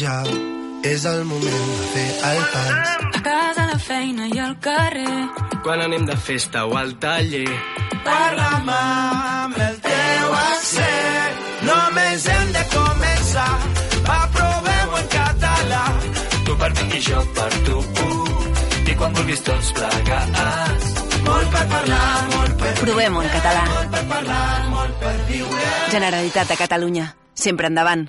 ja. És el moment de fer el pas. A casa, a la feina i al carrer. Quan anem de festa o al taller. Parla'm amb el teu accent. Només hem de començar. Va, provem-ho en català. Tu per mi i jo per tu. I quan vulguis tots plegats. Molt per parlar, molt per Provem-ho en català. Molt per parlar, molt per viure. Generalitat de Catalunya. Sempre endavant.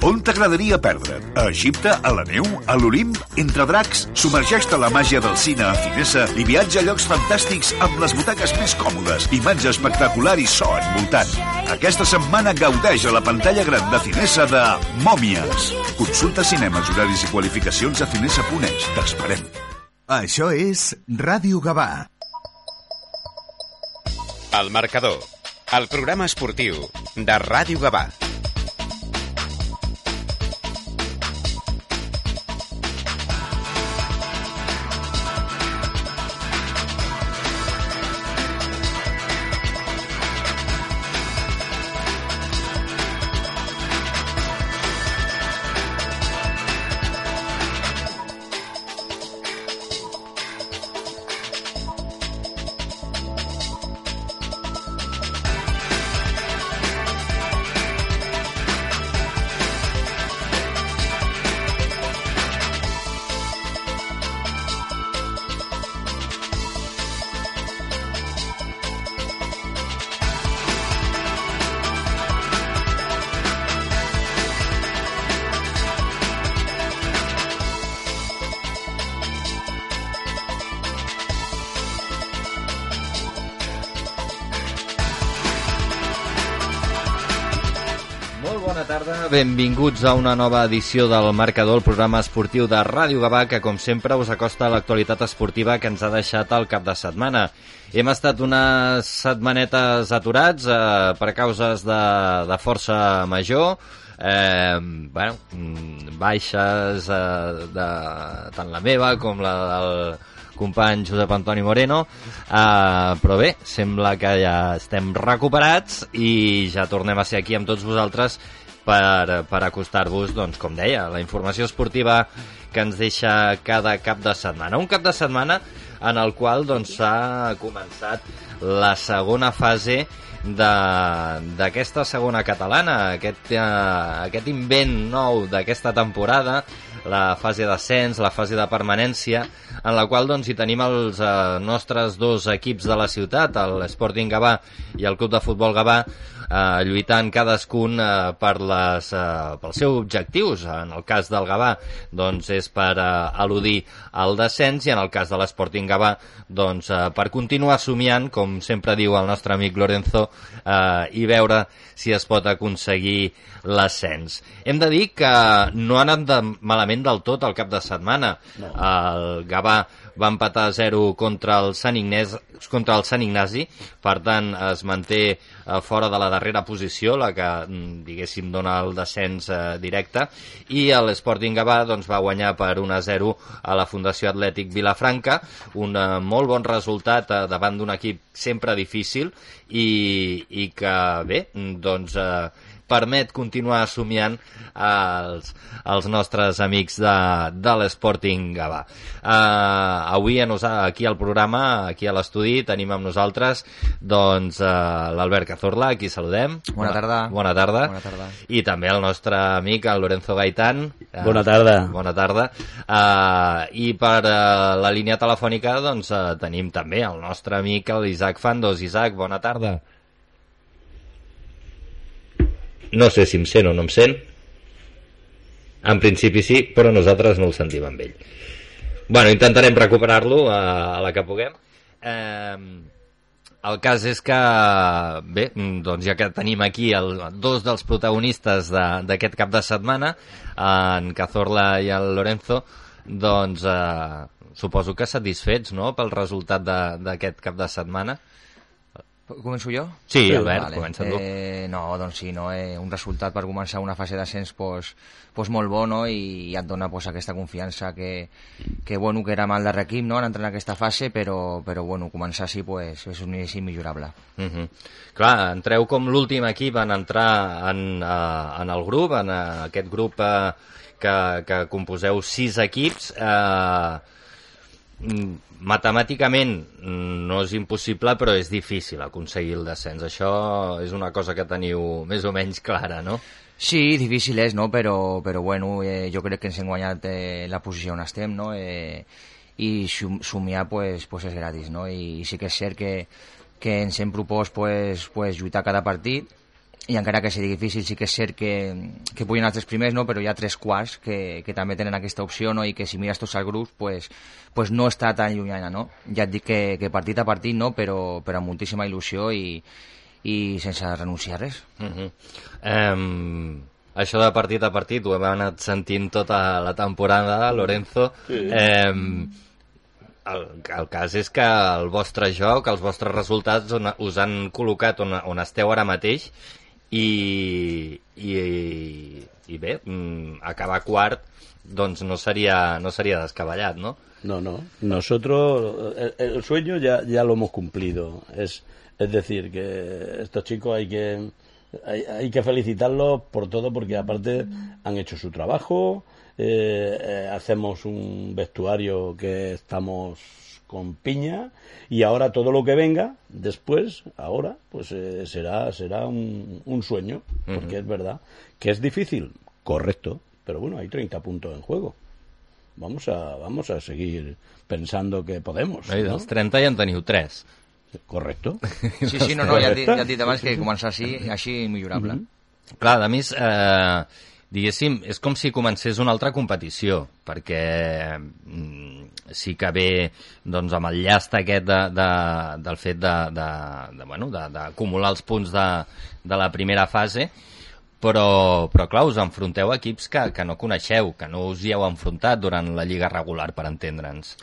On t'agradaria perdre't? A Egipte, a la neu, a l'Olimp, entre dracs? Submergeix-te a la màgia del cine a Finesa i viatja a llocs fantàstics amb les butaques més còmodes, imatge espectacular i so envoltant. Aquesta setmana gaudeix a la pantalla gran de Finesa de Mòmies. Consulta cinemes, horaris i qualificacions a finesa.es. T'esperem. Això és Ràdio Gavà. El marcador, el programa esportiu de Ràdio Gavà. Benvinguts a una nova edició del Marcador, el programa esportiu de Ràdio Gavà, que com sempre us acosta l'actualitat esportiva que ens ha deixat el cap de setmana. Hem estat unes setmanetes aturats eh, per causes de, de força major, eh, bueno, mm, baixes eh, de tant la meva com la del company Josep Antoni Moreno uh, però bé, sembla que ja estem recuperats i ja tornem a ser aquí amb tots vosaltres per, per acostar-vos, doncs, com deia, la informació esportiva que ens deixa cada cap de setmana. Un cap de setmana en el qual doncs, s'ha doncs, començat la segona fase d'aquesta segona catalana, aquest, uh, aquest invent nou d'aquesta temporada, la fase d'ascens, la fase de permanència, en la qual doncs, hi tenim els eh, nostres dos equips de la ciutat, l'Sporting Gavà i el Club de Futbol Gavà, eh, lluitant cadascun eh, per les, eh, pels seus objectius. En el cas del Gavà doncs, és per eh, eludir el descens i en el cas de l'Sporting Gavà doncs, eh, per continuar somiant, com sempre diu el nostre amic Lorenzo, eh, i veure si es pot aconseguir l'ascens. Hem de dir que no ha anat de malament del tot el cap de setmana. No. El Gavà va empatar a 0 contra el Sant Ignès, contra el Sant Ignasi, per tant es manté eh, fora de la darrera posició, la que mm, diguéssim dona el descens eh, directe, i l'Sporting Gavà doncs, va guanyar per 1 a 0 a la Fundació Atlètic Vilafranca, un eh, molt bon resultat davant d'un equip sempre difícil i, i que bé, doncs eh, permet continuar somiant els, els nostres amics de, de l'Sporting Gavà. Uh, avui a nos, aquí al programa, aquí a l'estudi, tenim amb nosaltres doncs, uh, l'Albert Cazorla, aquí saludem. Bona tarda. Bona tarda. Bona tarda. I també el nostre amic, el Lorenzo Gaitán. Uh, bona tarda. Bona tarda. Uh, I per uh, la línia telefònica doncs, uh, tenim també el nostre amic, l'Isaac Fandos. Isaac, bona tarda. No sé si em sent o no em sent. En principi sí, però nosaltres no el sentim amb ell. Bueno, intentarem recuperar-lo a, a la que puguem. Eh, el cas és que, bé, doncs ja que tenim aquí el, dos dels protagonistes d'aquest de, cap de setmana, en Cazorla i el Lorenzo, doncs eh, suposo que satisfets no?, pel resultat d'aquest cap de setmana. Començo jo? Sí, Albert, vale. comença tu. Eh, no, doncs sí, no? Eh, un resultat per començar una fase d'ascens pues, pues molt bo no? I, i et dona pues, aquesta confiança que, que, bueno, que era mal de equip no? en entrar en aquesta fase, però, però bueno, començar així pues, és un inici millorable. Uh mhm. -huh. Clar, entreu com l'últim equip en entrar en, uh, en el grup, en uh, aquest grup uh, que, que composeu sis equips. Uh, matemàticament no és impossible, però és difícil aconseguir el descens. Això és una cosa que teniu més o menys clara, no? Sí, difícil és, no? però, però bueno, eh, jo crec que ens hem guanyat eh, la posició on estem, no? Eh, i somiar pues, pues és gratis, no? I, i sí que és cert que, que ens hem propost pues, pues, lluitar cada partit i encara que sigui difícil sí que és cert que, que puguin els tres primers, no? però hi ha tres quarts que, que també tenen aquesta opció no? i que si mires tots els grups pues, pues no està tan llunyana. No? Ja et dic que, que partit a partit, no? però, però amb moltíssima il·lusió i, i sense renunciar a res. Uh -huh. um, això de partit a partit ho hem anat sentint tota la temporada, Lorenzo. Sí. Um, el, el cas és que el vostre joc, els vostres resultats on, us han col·locat on, on esteu ara mateix i, i, i bé, mm, acabar quart doncs no sería, no sería descabellat, ¿no? No, no. Nosotros, el, el sueño ya, ya lo hemos cumplido. Es, es decir, que estos chicos hay que, hay, hay que felicitarlos por todo porque aparte han hecho su trabajo, eh, eh, hacemos un vestuario que estamos con piña y ahora todo lo que venga después, ahora, pues eh, será, será un, un sueño, porque uh -huh. es verdad que es difícil, correcto, pero bueno, hay 30 puntos en juego. Vamos a, vamos a seguir pensando que podemos. Ahí, no? dels 30 ja en teniu 3. Correcto. Sí, sí, no, no, ja ja et dit abans que començar així, així millorable. Mm -hmm. Clar, a més, eh, diguéssim, és com si comencés una altra competició, perquè mm, sí que ve doncs, amb el llast aquest de, de, del fet d'acumular de, de, de, bueno, de, de els punts de, de la primera fase, però, però clar, us enfronteu a equips que, que no coneixeu, que no us hi heu enfrontat durant la lliga regular, per entendre'ns.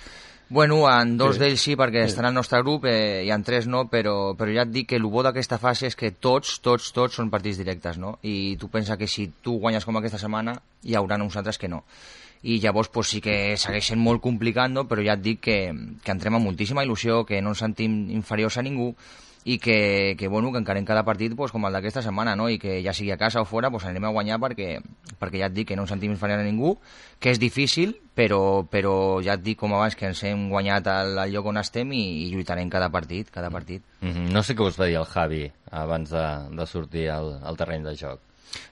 Bueno, en dos Sí. sí. d'ells sí, perquè sí. estan al nostre grup eh, i en tres no, però, però ja et dic que el bo d'aquesta fase és que tots, tots, tots són partits directes, no? I tu pensa que si tu guanyes com aquesta setmana, hi haurà uns altres que no. I llavors pues, sí que segueix sent molt complicat, no? però ja et dic que, que entrem amb moltíssima il·lusió, que no ens sentim inferiors a ningú i que, que, bueno, que encarem cada partit pues, com el d'aquesta setmana, no? i que ja sigui a casa o fora pues, anirem a guanyar perquè, perquè ja et dic que no ens sentim inferiors a ningú, que és difícil, però, però ja et dic com abans que ens hem guanyat el, el lloc on estem i, i lluitarem cada partit, cada partit. Mm -hmm. No sé què us va dir el Javi abans de, de sortir al, al terreny de joc.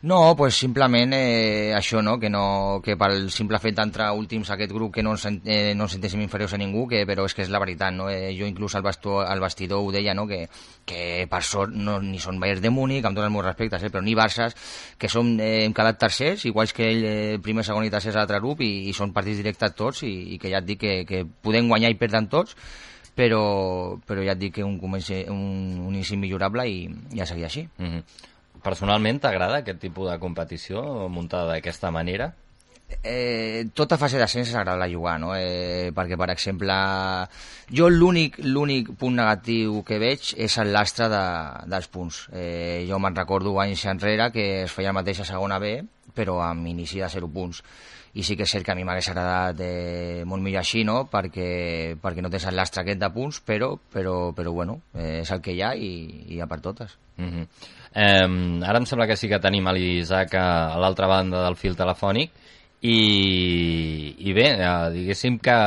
No, pues simplement eh, això, no? Que, no, que pel simple fet d'entrar últims a aquest grup que no ens, eh, no ens sentéssim inferiors a ningú, que, però és que és la veritat, no? Eh, jo inclús al, basto, al vestidor ho deia, no? Que, que per sort no, ni són Bayern de Múnich, amb tots els meus respectes, eh? però ni Barça, que som, eh, hem quedat tercers, iguals que ell, eh, primer, segon i tercers a l'altre grup, i, i són partits directes tots, i, i que ja et dic que, que podem guanyar i perdre tots, però, però ja et dic que un, comenci, un, un inici millorable i ja seguir així. Mm -hmm. Personalment t'agrada aquest tipus de competició muntada d'aquesta manera? eh, tota fase d'ascens és agradable jugar, no? Eh, perquè, per exemple, jo l'únic l'únic punt negatiu que veig és el lastre de, dels punts. Eh, jo me'n recordo anys enrere que es feia el mateix a segona B, però amb inici de 0 punts. I sí que és cert que a mi m'hagués agradat eh, molt millor així, no? Perquè, perquè no tens el lastre aquest de punts, però, però, però bueno, eh, és el que hi ha i, i ha per totes. Mm -hmm. Eh, ara em sembla que sí que tenim a l'Isaac a, a l'altra banda del fil telefònic i, i bé, eh, diguéssim que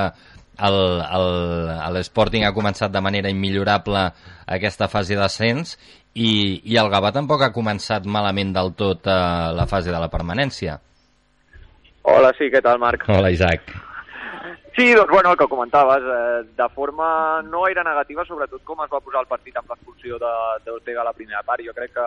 el- el- l'Sporting ha començat de manera immillorable aquesta fase d'ascens i, i el Gavà tampoc ha començat malament del tot eh, la fase de la permanència. Hola, sí, què tal, Marc? Hola, Isaac. Sí, doncs bueno, el que comentaves, eh, de forma no era negativa, sobretot com es va posar el partit amb l'expulsió d'Ortega a la primera part. Jo crec que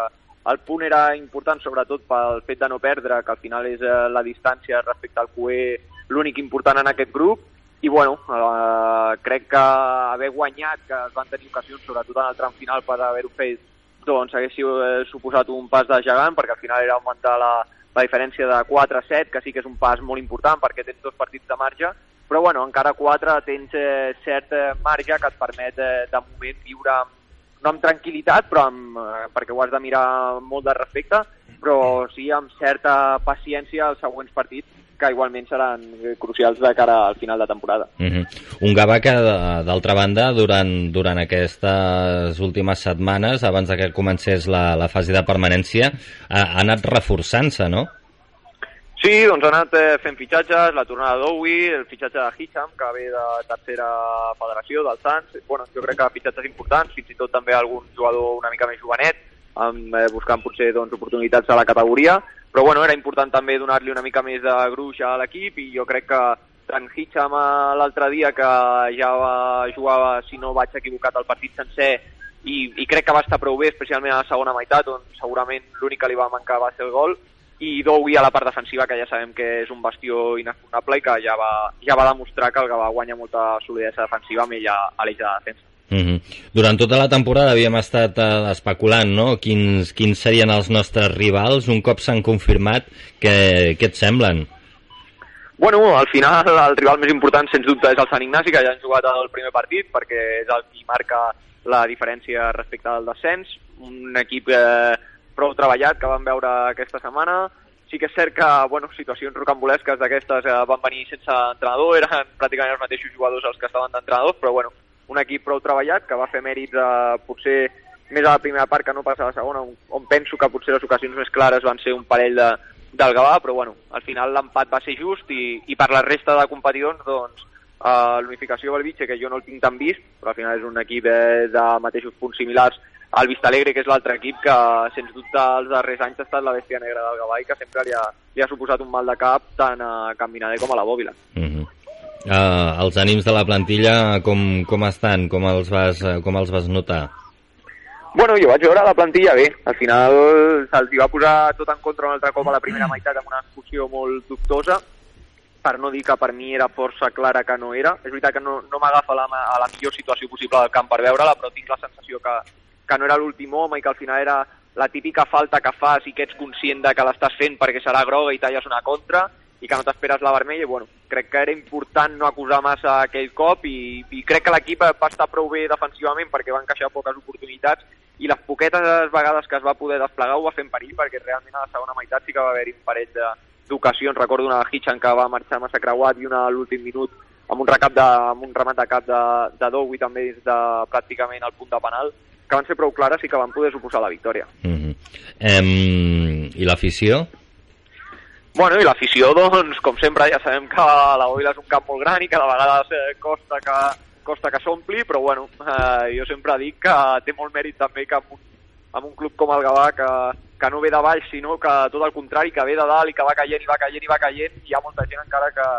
el punt era important sobretot pel fet de no perdre, que al final és eh, la distància respecte al QE l'únic important en aquest grup, i bueno, eh, crec que haver guanyat, que es van tenir ocasions, sobretot en el tram final, per haver-ho fet, doncs hagués eh, suposat un pas de gegant, perquè al final era augmentar la, la diferència de 4 a 7, que sí que és un pas molt important perquè tens dos partits de marge, però bueno, encara 4 tens eh, cert eh, marge que et permet eh, de moment viure amb, no amb tranquil·litat, però amb, eh, perquè ho has de mirar molt de respecte, però sí amb certa paciència els següents partits que igualment seran crucials de cara al final de temporada. Mm -hmm. Un Gavà que, de- d'altra banda, durant, durant aquestes últimes setmanes, abans de que comencés la, la fase de permanència, ha, ha anat reforçant-se, no? Sí, doncs ha anat eh, fent fitxatges, la tornada d'Owi, el fitxatge de Hitcham, que ve de tercera federació, del Sants. Bueno, jo crec que fitxatges importants, fins i tot també algun jugador una mica més jovenet, amb, eh, buscant potser doncs, oportunitats a la categoria. Però bueno, era important també donar-li una mica més de gruix a l'equip i jo crec que tant Hitcham eh, l'altre dia, que ja va jugar, si no vaig equivocat, el partit sencer, i, i crec que va estar prou bé, especialment a la segona meitat, on segurament l'únic que li va mancar va ser el gol, i Dowi a la part defensiva, que ja sabem que és un bastió inexpugnable i que ja va, ja va demostrar que el Gavà guanya molta solidesa defensiva amb ella a l'eix de defensa. Mm -hmm. Durant tota la temporada havíem estat eh, especulant no? quins, quins serien els nostres rivals. Un cop s'han confirmat, què, què et semblen? Bueno, al final el rival més important sens dubte és el Sant Ignasi, que ja han jugat el primer partit perquè és el qui marca la diferència respecte al descens. Un equip eh, prou treballat que vam veure aquesta setmana. Sí que és cert que bueno, situacions rocambolesques d'aquestes eh, van venir sense entrenador, eren pràcticament els mateixos jugadors els que estaven d'entrenadors, però bueno, un equip prou treballat que va fer mèrits eh, potser més a la primera part que no pas a la segona, on, on penso que potser les ocasions més clares van ser un parell de, del Gavà, però bueno, al final l'empat va ser just i, i per la resta de competicions, doncs, uh, l'unificació Belvitge, que jo no el tinc tan vist, però al final és un equip eh, de mateixos punts similars al Vista Alegre, que és l'altre equip que, sens dubte, els darrers anys ha estat la bèstia negra del Gavà i que sempre li ha, li ha suposat un mal de cap tant a Can Minader com a la Bòbila. Mm -hmm. Uh, els ànims de la plantilla com, com estan? Com els, vas, eh, com els vas notar? Bueno, jo vaig veure la plantilla bé. Al final se'ls va posar tot en contra un altre cop a la primera meitat amb una execució molt dubtosa, per no dir que per mi era força clara que no era. És veritat que no, no m'agafa la, a la millor situació possible del camp per veure-la, però tinc la sensació que, que no era l'últim home i que al final era la típica falta que fas i que ets conscient de que l'estàs fent perquè serà groga i talles una contra i que no t'esperes la vermella, bueno, crec que era important no acusar massa aquell cop i, i crec que l'equip va estar prou bé defensivament perquè va encaixar poques oportunitats i les poquetes vegades que es va poder desplegar ho va fer en perill perquè realment a la segona meitat sí que va haver-hi un parell d'ocasions, recordo una de Hitchan que va marxar massa creuat i una a l'últim minut amb un recap de, amb un remat de cap de, de Dougui també dins de pràcticament el punt de penal que van ser prou clares i que van poder suposar la victòria. Mm -hmm. em, I l'afició? Bueno, i l'afició, doncs, com sempre, ja sabem que la Boila és un camp molt gran i que de vegades eh, costa que, costa que s'ompli, però bueno, eh, jo sempre dic que té molt mèrit també que amb un, amb un club com el Gavà, que, que no ve de baix, sinó que tot el contrari, que ve de dalt i que va caient i va caient i va caient, i hi ha molta gent encara que,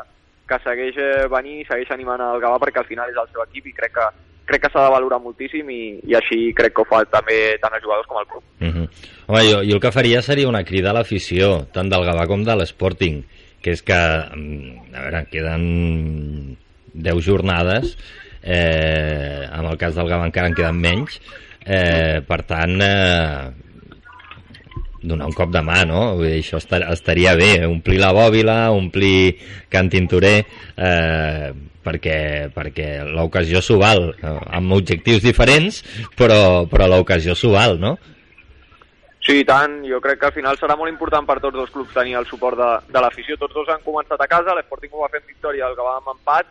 que segueix eh, venint i segueix animant el Gavà perquè al final és el seu equip i crec que, crec que s'ha de valorar moltíssim i, i així crec que ho fa també tant els jugadors com el club. Mm -hmm. Home, jo, jo el que faria seria una crida a l'afició, tant del Gavà com de l'Sporting, que és que, mm, a veure, queden 10 jornades, eh, en el cas del Gavà encara en queden menys, eh, per tant, eh, donar un cop de mà, no? Vull dir, això estar, estaria bé, omplir la bòbila, omplir Can Tintorer, eh, perquè, perquè l'ocasió s'ho val, amb objectius diferents, però, però l'ocasió s'ho val, no? Sí, i tant. Jo crec que al final serà molt important per tots dos clubs tenir el suport de, de l'afició. Tots dos han començat a casa, l'Sporting ho va fer victòria, el que va amb empat.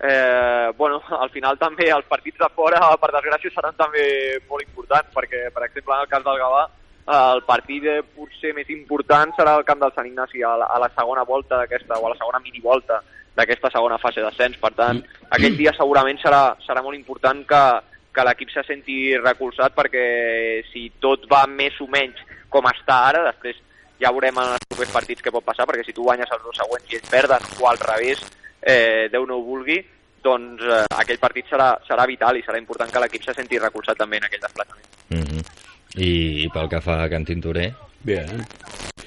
Eh, bueno, al final també els partits de fora, per desgràcia, seran també molt importants, perquè, per exemple, en el cas del Gavà, el partit eh, potser més important serà el camp del Sant Ignasi a la, a la segona volta d'aquesta, o a la segona minivolta d'aquesta segona fase d'ascens. Per tant, aquell dia segurament serà, serà molt important que, que l'equip se senti recolzat perquè si tot va més o menys com està ara, després ja veurem en els propers partits què pot passar, perquè si tu guanyes els dos següents i ells perden, o al revés, eh, Déu no ho vulgui, doncs eh, aquell partit serà, serà vital i serà important que l'equip se senti recolzat també en aquell desplaçament. Mm -hmm. I, I pel que fa a Can Tintorer?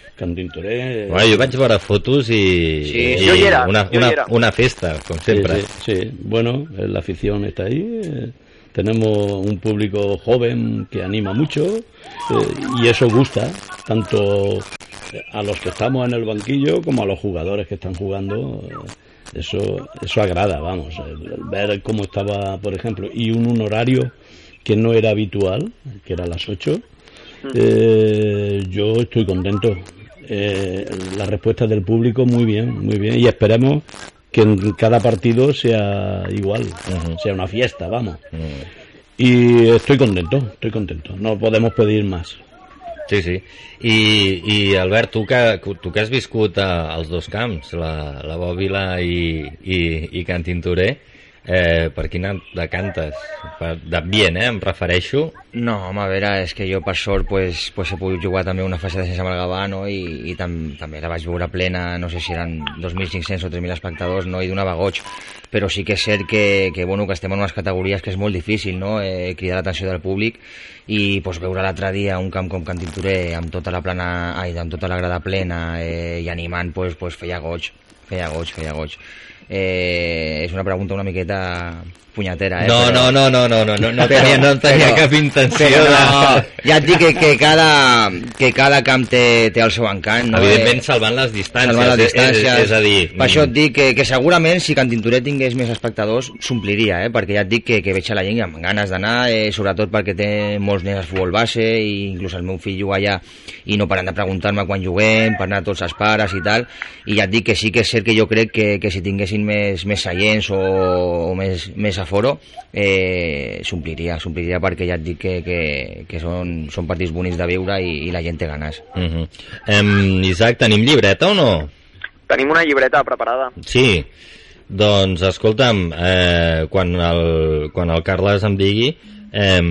Bien. Can Tintorer... Bueno, jo vaig veure fotos i, Sí, i jo hi era, una, jo hi una, era. una festa, com sempre. Sí, sí, sí. Bueno, eh, la afición está ahí. eh, tenemos un público joven que anima mucho eh, y eso gusta tanto a los que estamos en el banquillo como a los jugadores que están jugando. Eso, eso agrada, vamos. el- el ver cómo estaba, por ejemplo, y un, un horario que no era habitual, que era a las 8. Eh, yo estoy contento. Eh, la respuesta del público muy bien, muy bien. Y esperemos que en cada partido sea igual, sea una fiesta, vamos. Y estoy contento, estoy contento. No podemos pedir más. Sí, sí. I, i Albert, tu que, tu que has viscut a, als dos camps, la, la Bòbila i, i, i eh, per quina decantes? Per- D'ambient, eh, em refereixo. No, home, a veure, és que jo per sort pues, pues he pogut jugar també una fase de sense amb el Gavà, no? I, i tam, també la vaig veure plena, no sé si eren 2.500 o 3.000 espectadors, no? I donava goig. Però sí que és cert que, que, bueno, que estem en unes categories que és molt difícil, no? Eh, cridar l'atenció del públic i pues, veure l'altre dia un camp com Can Tintorer amb tota la plana, ai, amb tota la grada plena eh, i animant, pues, pues feia goig, feia goig, feia goig. Eh, una pregunta una miqueta punyatera, eh? No, no, no, no, no, no, no, no tenia- no tenia cap intenció però de- No, ja et dic que, que, cada, que cada camp té, té el seu encant, no? Evidentment, Eh, salvant les distàncies. salvant les distàncies. És, és a dir... Per això et mm, dic que, que segurament si Can Tintoret tingués més espectadors s'ompliria, eh? perquè ja et dic que, que veig a la gent amb ganes d'anar, eh, sobretot perquè té molts nens a futbol base i inclús el meu fill juga allà i no paren de preguntar-me quan juguem, per anar tots els pares i tal, i ja et dic que sí que és cert que jo crec que, que si tinguessin més, més seients o, o més, més aforo eh, s'ompliria, s'ompliria perquè ja et dic que, que, que són, són partits bonics de viure i, i la gent té ganes. Mm -hmm. em, Isaac, tenim llibreta o no? Tenim una llibreta preparada. Sí. Doncs, escolta'm, eh, quan, el, quan el Carles em digui, eh,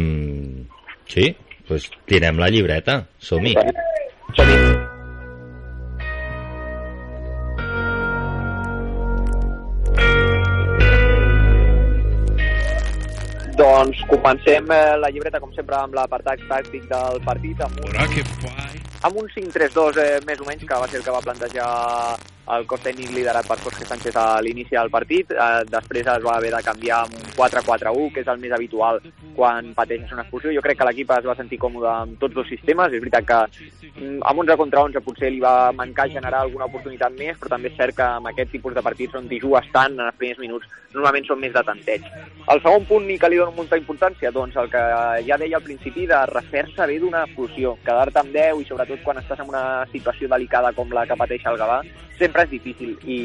sí, doncs tirem la llibreta, som-hi. Doncs comencem eh, la llibreta, com sempre, amb l'apartat tàctic del partit, amb un, amb un 5-3-2 eh, més o menys, que va ser el que va plantejar el cos tècnic liderat per Jorge Sánchez a l'inici del partit. Eh, després es va haver de canviar amb un 4-4-1, que és el més habitual quan pateixes una expulsió. Jo crec que l'equip es va sentir còmode amb tots dos sistemes. És veritat que mm, amb 11 contra 11 potser li va mancar generar alguna oportunitat més, però també és cert que amb aquest tipus de partits on t'hi jugues tant en els primers minuts normalment són més de tanteig. El segon punt ni que li dono molta importància, doncs el que ja deia al principi de refer-se bé d'una expulsió, quedar-te amb 10 i sobretot quan estàs en una situació delicada com la que pateix el Gavà, sempre és difícil i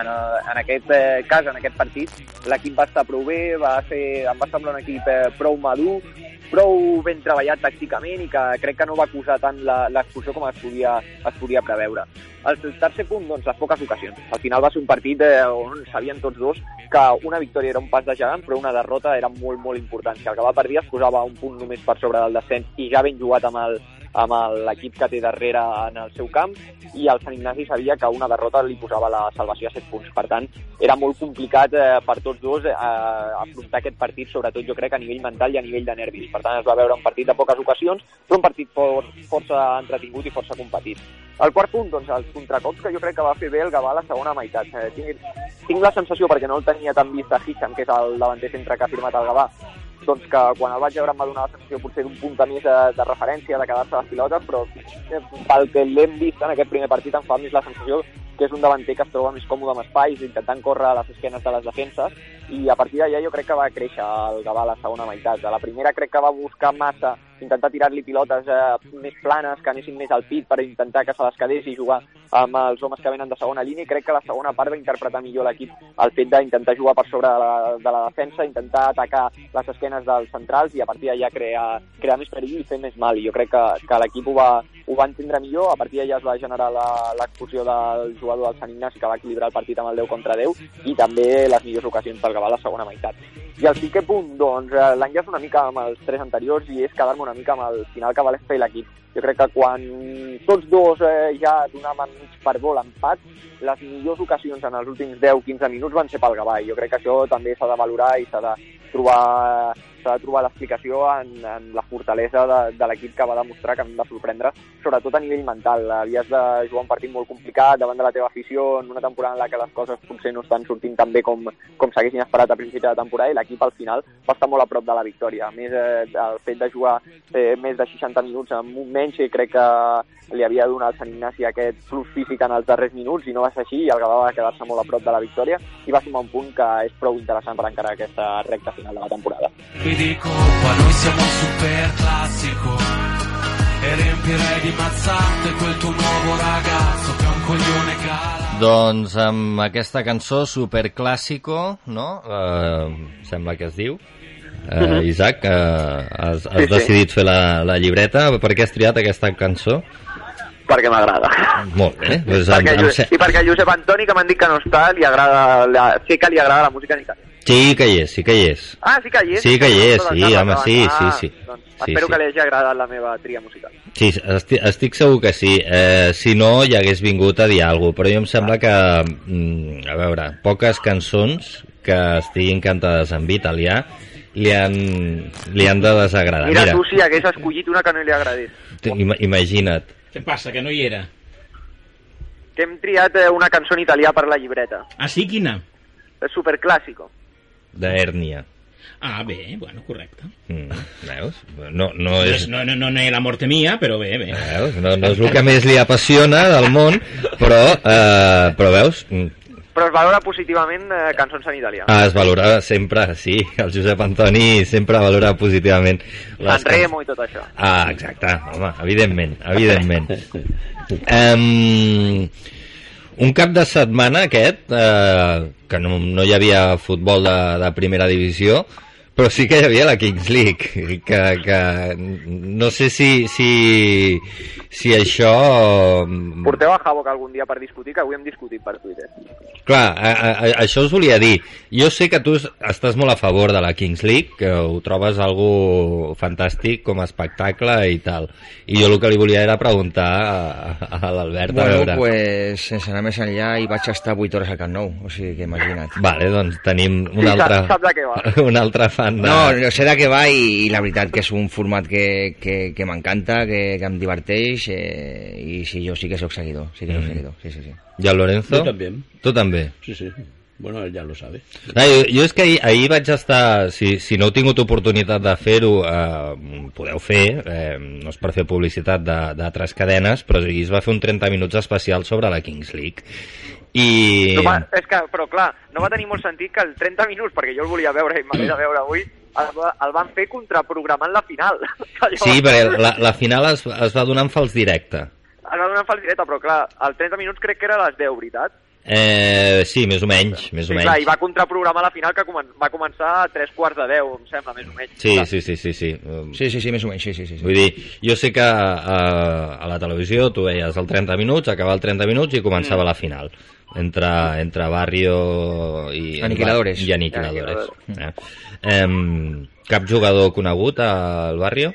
en, en aquest eh, cas, en aquest partit, l'equip va estar prou bé, va ser, em va semblar un equip eh, prou madur, prou ben treballat tàcticament i que crec que no va acusar tant l'expulsió com es podia, es podia preveure. El tercer punt, doncs, les poques ocasions. Al final va ser un partit eh, on sabien tots dos que una victòria era un pas de gegant, però una derrota era molt, molt important. Si el que va per dia es posava un punt només per sobre del descens i ja ben jugat amb el, amb l'equip que té darrere en el seu camp i el Sant Ignasi sabia que una derrota li posava la salvació a 7 punts. Per tant, era molt complicat eh, per tots dos eh, afrontar aquest partit, sobretot jo crec a nivell mental i a nivell de nervis. Per tant, es va veure un partit de poques ocasions, però un partit for, força entretingut i força competit. El quart punt, doncs, els contracops que jo crec que va fer bé el Gavà a la segona meitat. Eh, tinc, tinc la sensació, perquè no el tenia tan vist a Hisham, que és el davanter centre que ha firmat el Gavà, doncs que quan el vaig veure em va donar la sensació potser d'un punt més de, de referència, de quedar-se a les pilotes, però eh, pel que l'hem vist en aquest primer partit em fa més la sensació que és un davanter que es troba més còmode amb espais, intentant córrer a les esquenes de les defenses, i a partir d'allà jo crec que va créixer el Gavà a la segona meitat. A la primera crec que va buscar massa intentar tirar-li pilotes eh, més planes, que anessin més al pit per intentar que se les quedés i jugar amb els homes que venen de segona línia. I crec que la segona part va interpretar millor l'equip el fet d'intentar jugar per sobre de la, de la defensa, intentar atacar les esquenes dels centrals i a partir d'allà crear, crear més perill i fer més mal. I jo crec que, que l'equip ho, va, ho va entendre millor, a partir d'allà es va generar l'expulsió del jugador del Sant Ignasi que va equilibrar el partit amb el 10 contra 10 i també les millors ocasions pel Gavà a la segona meitat. I el cinquè punt, doncs, eh, l'enllaç una mica amb els tres anteriors i és quedar-me una mica amb el final que va fer l'equip. Jo crec que quan tots dos eh, ja donaven mig per bo l'empat, les millors ocasions en els últims 10-15 minuts van ser pel Gavà jo crec que això també s'ha de valorar i s'ha de trobar s'ha de trobar l'explicació en, en la fortalesa de, de l'equip que va demostrar que hem de sorprendre, sobretot a nivell mental. Havies de jugar un partit molt complicat davant de la teva afició en una temporada en la que les coses potser no estan sortint tan bé com, com s'haguessin esperat a principi de temporada i l'equip al final va estar molt a prop de la victòria. A més, eh, el fet de jugar eh, més de 60 minuts amb un menys, eh, crec que li havia al Sant Ignasi aquest plus físic en els darrers minuts i no va ser així i el Gavà va quedar-se molt a prop de la victòria i va sumar un punt que és prou interessant per encarar aquesta recta final de la temporada. Vi dico qua noi siamo super classico E riempirei di mazzate quel tuo nuovo ragazzo Che è un coglione cala Doncs amb aquesta cançó superclàssico, no? Uh, sembla que es diu. Uh, Mhm. Isaac, uh, has, has Sí, sí. decidit fer la, la llibreta. Per què has triat aquesta cançó? Perquè m'agrada. Molt bé. Doncs perquè, em, I perquè Josep Antoni, que m'han dit que no està, li agrada, la, sé que li agrada la música italià. sí que hi és, sí que hi és. Ah, sí que hi és? Sí que hi és, Doncs sí, endavant, home, sí, endavant. sí, sí. Ah, Doncs Sí, espero sí. que li hagi agradat la meva tria musical. Sí, estic, estic segur que sí. Eh, si no, hi hagués vingut a dir alguna cosa, però jo em sembla que, mm, a veure, poques cançons que estiguin cantades en italià li han, li han de desagradar. Mira, Mira, tu si hagués escollit una que no li agradés. ima imagina't. Què passa, que no hi era? Que hem triat eh, una cançó en italià per la llibreta. Ah, sí? Quina? És superclàssico. d'hèrnia. Ah, bé, bueno, correcte. Mm, veus? No, no és... No, no, no, no és la morte mia, però bé, bé. Veus? No, no és el que més li apassiona del món, però, eh, però veus? Però es valora positivament eh, cançons en italià. Ah, es valora sempre, sí, el Josep Antoni sempre valora positivament les San Remo i tot això. Ah, exacte, home, evidentment, evidentment. um, un cap de setmana aquest, eh, que no, no hi havia futbol de, de primera divisió, però sí que hi havia la Kings League, que, que no sé si, si, si això... Porteu a que algun dia per discutir, que avui hem discutit per Twitter. Clar, a, a, a, això us volia dir. Jo sé que tu es- estàs molt a favor de la Kings League, que ho trobes algo fantàstic com a espectacle i tal. I jo el que li volia era preguntar a, a l'Albert, a Bueno, veure... pues sense anar més enllà i vaig estar 8 hores al Camp Nou, o sigui que imagina't. Vale, doncs tenim un Sí, altre, sap- sap de què va. un altre fan No, no sé de què va i, i la veritat que és un format que, que, que m'encanta, que, que em diverteix eh, i sí, jo sí que sóc seguidor, sí que sóc Mm. seguidor, sí, sí, sí. I el Lorenzo? Jo també. Tu també? Sí, sí. Bueno, él ya lo sabe. No, jo, jo és que ahir, ahir vaig estar... Si, si no heu tingut oportunitat de fer-ho, eh, podeu fer, eh, no és per fer publicitat de- d'altres cadenes, però ahir es va fer un 30 minuts especial sobre la Kings League. I... No va, és que, però clar, no va tenir molt sentit que el 30 minuts, perquè jo el volia veure i m'hagués de veure avui, el, el van fer contraprogramant la final. Sí, perquè la, la final es, es va donar en fals directe. Es va donar en fals directe, però clar, el 30 minuts crec que era a les 10, veritat? Eh, sí, més o menys, més Sí, o clar, i menys. va contraprogramar la final que comen va començar a tres quarts de 10, em sembla, més o menys. Sí, sí, sí, sí, sí. Um, Sí, sí, sí, més o menys, sí, sí, sí. sí. Vull dir, jo sé que a, a la televisió tu veies el 30 minuts, acabava el 30 minuts i començava la final. Entre, entre Barrio i... Aniquiladores. I Aniquiladores. Eh? Em, cap jugador conegut al Barrio?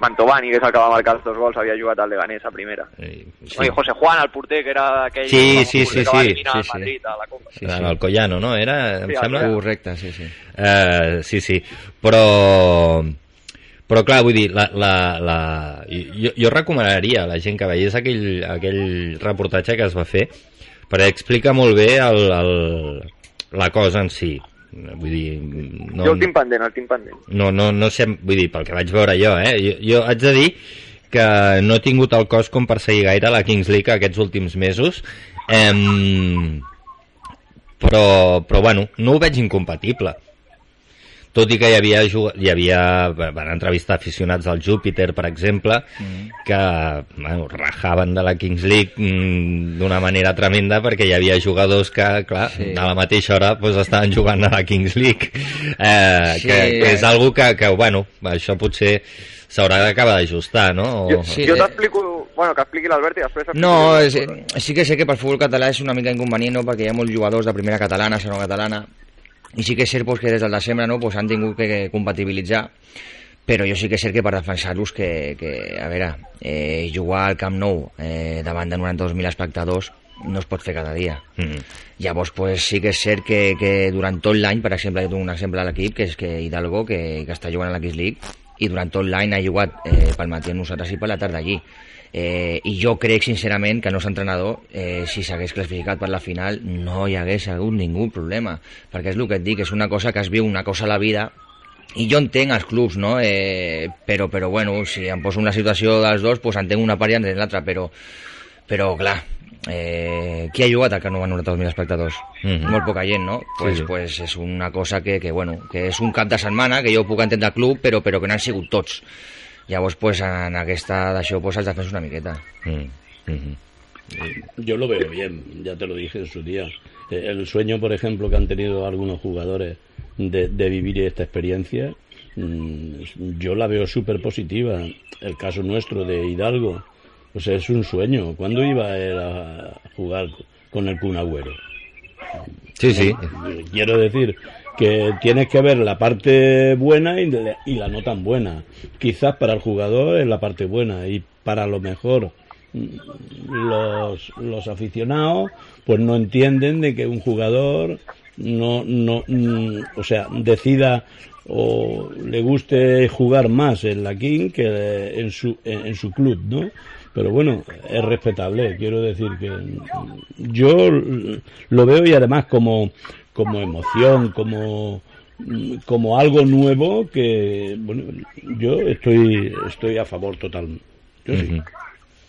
Mantovani, que és el que va marcar els dos gols, havia jugat al Leganés a primera. Sí. Bueno, i José Juan, el porter, que era aquell Sí, sí, sí, que va sí, eliminar sí, el sí. Madrid a la Copa. Sí, sí. El Collano, no? Era, em Sí, sembla? Correcte, sí, sí. Eh, sí, sí. Però... Però clar, vull dir, la, la, la... Jo, jo recomanaria a la gent que veiés aquell, aquell reportatge que es va fer perquè explica molt bé el, el, la cosa en si. Vull dir, no, Jo el tinc pendent, el tinc pendent. no, no, no sé, vull dir, pel que vaig veure jo, eh? Jo, jo haig de dir que no he tingut el cos com per seguir gaire la Kings League aquests últims mesos, em, però, però bueno, no ho veig incompatible. Tot i que hi havia, hi havia van entrevistar aficionats del Júpiter, per exemple, que bueno, rajaven de la Kings League mm, d'una manera tremenda perquè hi havia jugadors que, clar, Sí. a la mateixa hora pues, estaven jugant a la Kings League. Eh, Sí. que, que és algo que, que, bueno, això potser s'haurà d'acabar d'ajustar, no? O... Jo, jo t'explico... Bueno, que expliqui l'Albert i després... No, és, sí que sé que per futbol català és una mica inconvenient, no? perquè hi ha molts jugadors de primera catalana, segona catalana, i sí que és cert pues, que des del desembre no, pues, han tingut que compatibilitzar, però jo sí que és cert que per defensar-los que, que, a veure, eh, jugar al Camp Nou eh, davant de 92.000 espectadors no es pot fer cada dia. Mm. Llavors, pues, sí que és cert que, que durant tot l'any, per exemple, jo tinc un exemple a l'equip, que és que Hidalgo, que, que està jugant a la Kiss League, i durant tot l'any ha jugat eh, pel matí amb nosaltres i per la tarda allí. Eh, I jo crec, sincerament, que el nostre entrenador, eh, si s'hagués classificat per la final, no hi hagués hagut ningú problema. Perquè és el que et dic, és una cosa que es viu una cosa a la vida i jo entenc els clubs, no? Eh, però, però bueno, si em poso en la situació dels dos, pues entenc una part i entenc l'altra, però, però clar, eh, qui ha jugat al amb 92.000 espectadors? Mhm. Molt poca gent, no? Pues, sí. pues és una cosa que, que, bueno, que és un cap de setmana, que jo puc entendre el club, però, però que no han sigut tots. Llavors, pues, en aquesta d'això pues, has de fer una miqueta. Mm. Yo lo veo bien, ya te lo dije en su día. Eh, El sueño, por ejemplo, que han tenido algunos jugadores de, de vivir esta experiencia, mm, yo la veo súper positiva. El caso nuestro de Hidalgo, pues es un sueño. ¿Cuándo iba él a jugar con el Kun Agüero? Sí, sí. Eh, Quiero decir que tienes que ver la parte buena y, y la no tan buena. Quizás para el jugador es la parte buena y para lo mejor mm, los, los aficionados pues no entienden de que un jugador no, no mm, o sea, decida o le guste jugar más en la King que en su, en, su club, ¿no? Pero bueno, es respetable, quiero decir que mm, yo lo veo y además como, como emoción, como, como algo nuevo que, bueno, yo estoy, estoy a favor total. Yo sí.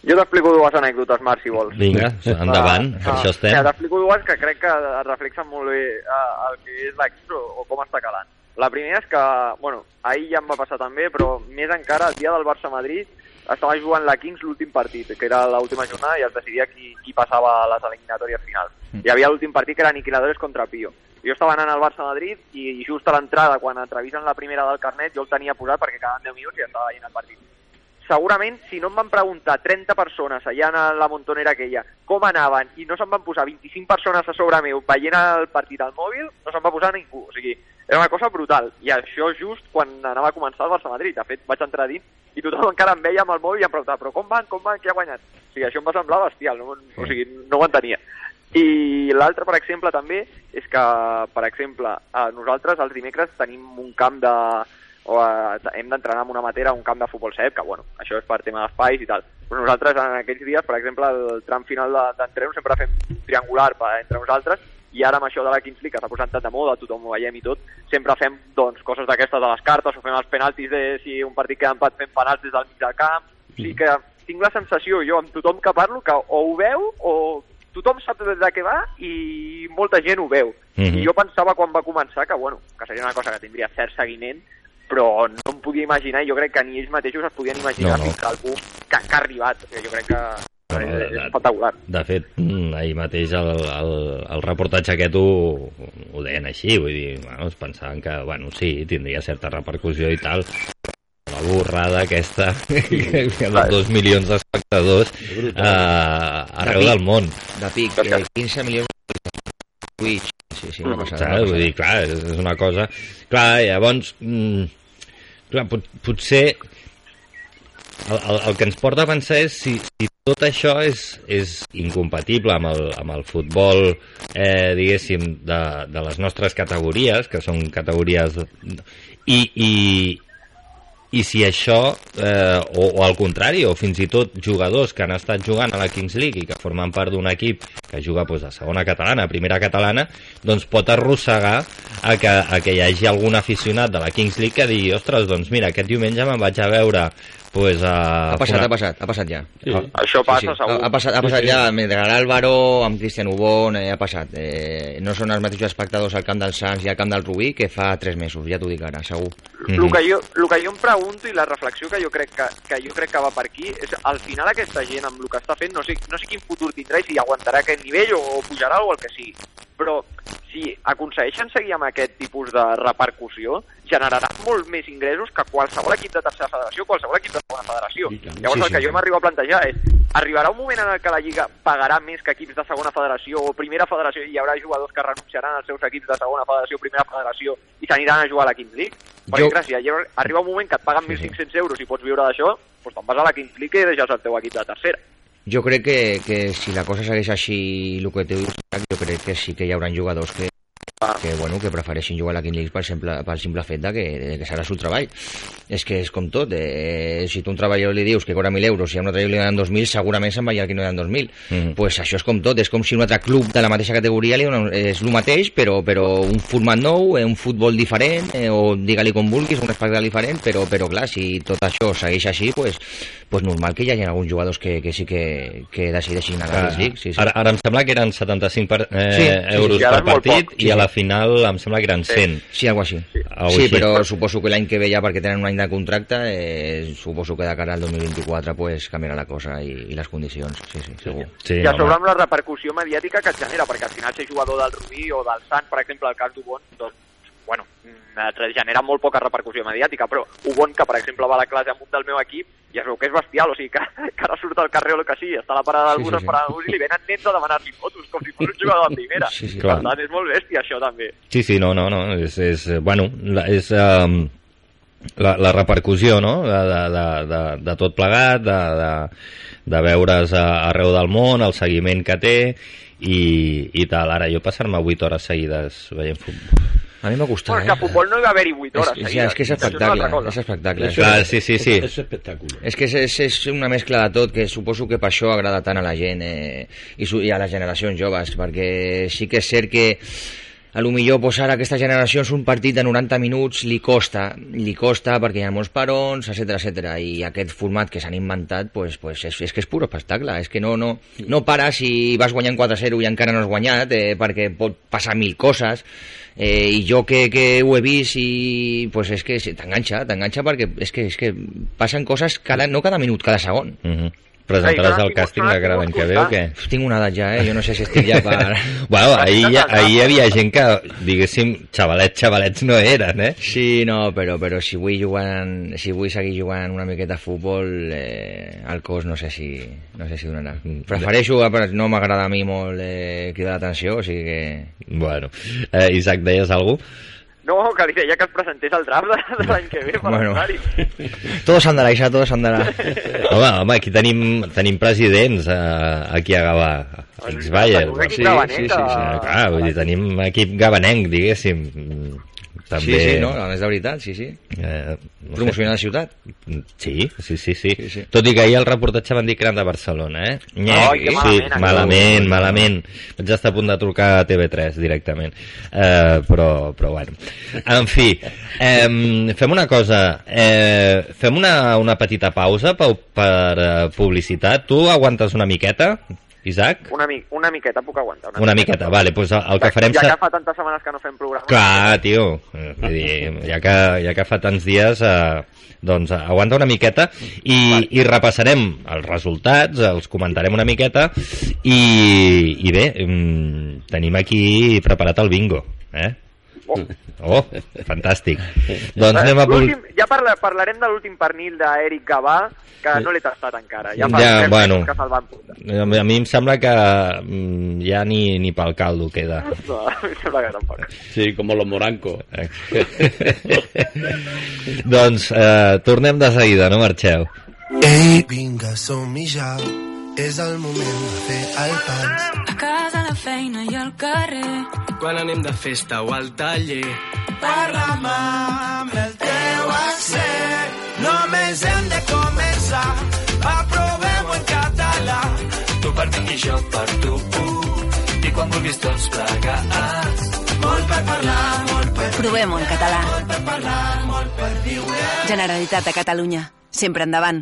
Jo t'explico dues anècdotes, Marc, si vols. Vinga, endavant, per això estem. Mira, t'explico dues que crec que es reflexen molt bé eh, el que és l'equip o, o com està calant. La primera és que, bueno, ahir ja em va passar també, però més encara el dia del Barça-Madrid estava jugant la Kings l'últim partit, que era l'última jornada i es decidia qui, qui passava a les eliminatòries finals. Mm. Hi havia l'últim partit que era Aniquiladores contra Pio. Jo estava anant al Barça-Madrid i just a l'entrada, quan entrevisten la primera del carnet, jo el tenia posat perquè quedaven 10 minuts i estava veient el partit segurament, si no em van preguntar 30 persones allà en la montonera aquella com anaven i no se'n van posar 25 persones a sobre meu veient el partit al mòbil, no se'n va posar ningú. O sigui, era una cosa brutal. I això just quan anava a començar el Barça-Madrid. De fet, vaig entrar dins i tothom encara em veia amb el mòbil i em preguntava però com van, com van, qui ha guanyat? O sigui, això em va semblar bestial, no, o sigui, no ho entenia. I l'altre, per exemple, també, és que, per exemple, eh, nosaltres els dimecres tenim un camp de... o eh, hem d'entrenar amb una matera a un camp de futbol sec, que bueno, això és per tema d'espais i tal. Però nosaltres en aquells dies, per exemple, el tram final de- d'entreno sempre fem triangular per, entre nosaltres i ara amb això de la Kings League que s'ha posat tant de moda, tothom ho veiem i tot, sempre fem doncs, coses d'aquestes de les cartes o fem els penaltis de si un partit queda empat fem penals des del mig del camp, o sigui que tinc la sensació jo amb tothom que parlo que o ho veu o tothom sap de què va i molta gent ho veu. Mhm. I jo pensava quan va començar que, bueno, que seria una cosa que tindria cert seguiment, però no em podia imaginar, i jo crec que ni ells mateixos es podien imaginar No, no. fins al punt que, que ha arribat. Jo crec que No, no, és, de- és de- espectacular. De fet, mm, ahir mateix el, el, el reportatge aquest ho, ho deien així, vull dir, bueno, es pensaven que, bueno, sí, tindria certa repercussió i tal, la borrada aquesta, que els dos milions d'espectadors eh, arreu pic. del món. De pic, eh, 15 milions de Twitch. Sí, sí, una passada. Saps? Vull dir, clar, és és una cosa... Clar, llavors, mm, clar, pot, potser el, el, el que ens porta a pensar és si, si tot això és, és incompatible amb el, amb el futbol, eh, diguéssim, de, de les nostres categories, que són categories... I, i, i si això, eh, o, o al contrari, o fins i tot jugadors que han estat jugant a la Kings League i que formen part d'un equip que juga doncs, a segona catalana, a primera catalana, doncs pot arrossegar a que, a que hi hagi algun aficionat de la Kings League que digui, ostres, doncs mira, aquest diumenge me'n vaig a veure pues, a... Ha passat, una- ha passat, ha passat ja. Sí. Això passa, segur. Ha, ha passat, ha Sí, passat sí. ja amb Edgar Álvaro, amb Cristian Ubón, eh, ha passat. Eh, no són els mateixos espectadors al camp del Sants i al camp del Rubí que fa tres mesos, ja t'ho dic ara, segur. El que, jo, el que jo em pregunto i la reflexió que jo crec que, que jo crec que va per aquí és al final aquesta gent amb el que està fent no sé, no sé quin futur tindrà i si aguantarà aquest nivell o pujarà o el que sigui però si aconsegueixen seguir amb aquest tipus de repercussió generarà molt més ingressos que qualsevol equip de tercera federació qualsevol equip de segona federació llavors Sí, el que sí. jo m'arribo a plantejar és arribarà un moment en el que la Lliga pagarà més que equips de segona federació o primera federació i hi haurà jugadors que renunciaran als seus equips de segona federació o primera federació i s'aniran a jugar a la Kings League perquè, Jo- arri- arriba un moment que et paguen 1.500 euros i pots viure d'això, doncs te'n vas a la Kings League i deixes el teu equip de tercera. Jo crec que, que si la cosa segueix així, el que dius, jo crec que sí que hi haurà jugadors que, que, bueno, que prefereixin jugar a la King League pel simple, pel simple fet de que, de que serà el seu treball. És que és com tot, eh, si tu a un treballador li dius que cobra 1.000 euros i a un altre li donen 2.000, segurament se'n va allà que no donen 2.000. Mm. pues això és com tot, és com si un altre club de la mateixa categoria li donen, és el mateix, però, però un format nou, eh, un futbol diferent, eh, o digue-li com vulguis, un espectacle diferent, però, però clar, si tot això segueix així, pues, pues normal que hi hagi alguns jugadors que, que sí que, que decideixin anar a la Kings League. Sí, sí. Ara, ara em sembla que eren 75 per, eh, Sí, sí, sí, euros sí, per partit poc. i Sí, a la final em sembla que eren 100. Sí, algo així. Sí, Algo sí així. però suposo que l'any que ve ja, perquè tenen un any de contracte, eh, suposo que de cara al 2024 pues, canviarà la cosa i, i les condicions, sí, sí, segur. Sí, I a sobre amb la repercussió mediàtica que et genera, perquè al final ser jugador del Rubí o del Sant, per exemple, el cas d'Ubon, doncs, genera molt poca repercussió mediàtica, però Ubon, que per exemple va a la classe amb un del meu equip, ja es veu que és bestial, o sigui, que, que ara surt al carrer o el que sigui, està a la parada del Sí, bus sí, sí, esperant el bus i li venen nens a demanar-li fotos, com si fos un jugador de primera. Sí, sí, per tant, és molt bèstia això també. Sí, sí, no, no, no, és, és eh, bueno, la, és um, la, la repercussió, no?, de, de, de, de, de tot plegat, de, de, de veure's a, arreu del món, el seguiment que té, i, i tal. Ara, jo passar-me 8 hores seguides veient futbol. A mi m'ha costat, Bueno, que a futbol no hi va haver-hi 8 hores És, és, seguides. és que és espectacle, cosa. és espectacle. Això Clar, sí, sí, sí. És espectacle. És que és, és, és una mescla de tot, que suposo que per això agrada tant a la gent eh, i, su- i a les generacions joves, perquè sí que és cert que a lo millor pues, ara aquesta generació un partit de 90 minuts li costa, li costa perquè hi ha molts parons, etc etc. i aquest format que s'han inventat pues, pues és, és que és pur espectacle, és que no, no, no pares si vas guanyant 4-0 i encara no has guanyat, eh, perquè pot passar mil coses, eh, i jo que, que ho he vist i pues és que sí, t'enganxa, t'enganxa perquè és que, és que passen coses cada, no cada minut, cada segon. Uh -huh. Presentaràs el càsting de cara l'any que ve o què? Tinc una edat ja, eh? Jo no sé si estic ja per... bueno, ahir, ja, ahir hi havia gent que, diguéssim, xavalets, xavalets no eren, eh? Sí, no, però, però si vull jugar, si vull seguir jugant una miqueta a futbol, eh, el cos no sé si, no sé si donarà. Prefereixo, però no m'agrada a mi molt eh, cridar l'atenció, o sigui que... Bueno, eh, Isaac, deies alguna cosa? No, que li deia que es presentés al draft de, de l'any que ve per Bueno. anar-hi. Todo s'andarà, Isa, todo s'andarà. Home, home, aquí tenim, tenim presidents eh, aquí a Gavà, ex-Bayer. Equip gabanenc a- Clar, vull dir, tenim equip gabanenc, diguéssim. També... Sí, sí, no, és de veritat, sí, sí. Eh, no. Promocionar la ciutat. Sí, sí, sí, sí, sí, Tot i que ahir el reportatge van dir que eren de Barcelona, eh? Que sí, malament, malament, malament. Vaig estar a punt de trucar a TV3 directament. Eh, però, però bueno. En fi, eh, fem una cosa. Eh, fem una, una petita pausa per, per eh, publicitat. Tu aguantes una miqueta, Isaac? Una, mi una miqueta puc aguantar. Una miqueta, vale. Pues el que farem... Ja que fa tantes setmanes que no fem programa. Clar, tio, vull dir, ja que, ja que fa tants dies, eh, doncs eh, aguanta una miqueta i, i repassarem els resultats, els comentarem una miqueta i, i bé, mm, tenim aquí preparat el bingo, eh? Oh, fantàstic. Doncs anem a... Ja parla, parlarem de l'últim pernil d'Eric Gavà, que no l'he tastat encara. Ja fa Ja, bueno. que se'l van portar. A mi- a mi em sembla que mm, ja ni, ni pel caldo queda. No, em sembla que tampoc. Sí, como los morancos. doncs eh, tornem de seguida, no marxeu. Ei, vinga, som-hi ja. És el moment de fer el pas. A casa, a la feina i al carrer. Quan anem de festa o al taller. Parla'm amb el teu accent. Només hem de començar. Aprovem-ho en català. Tu per mi i jo per tu. I quan vulguis tots plegats. Molt per parlar, molt per Provem-ho en català. per parlar, molt per viure. Generalitat de Catalunya. Sempre endavant.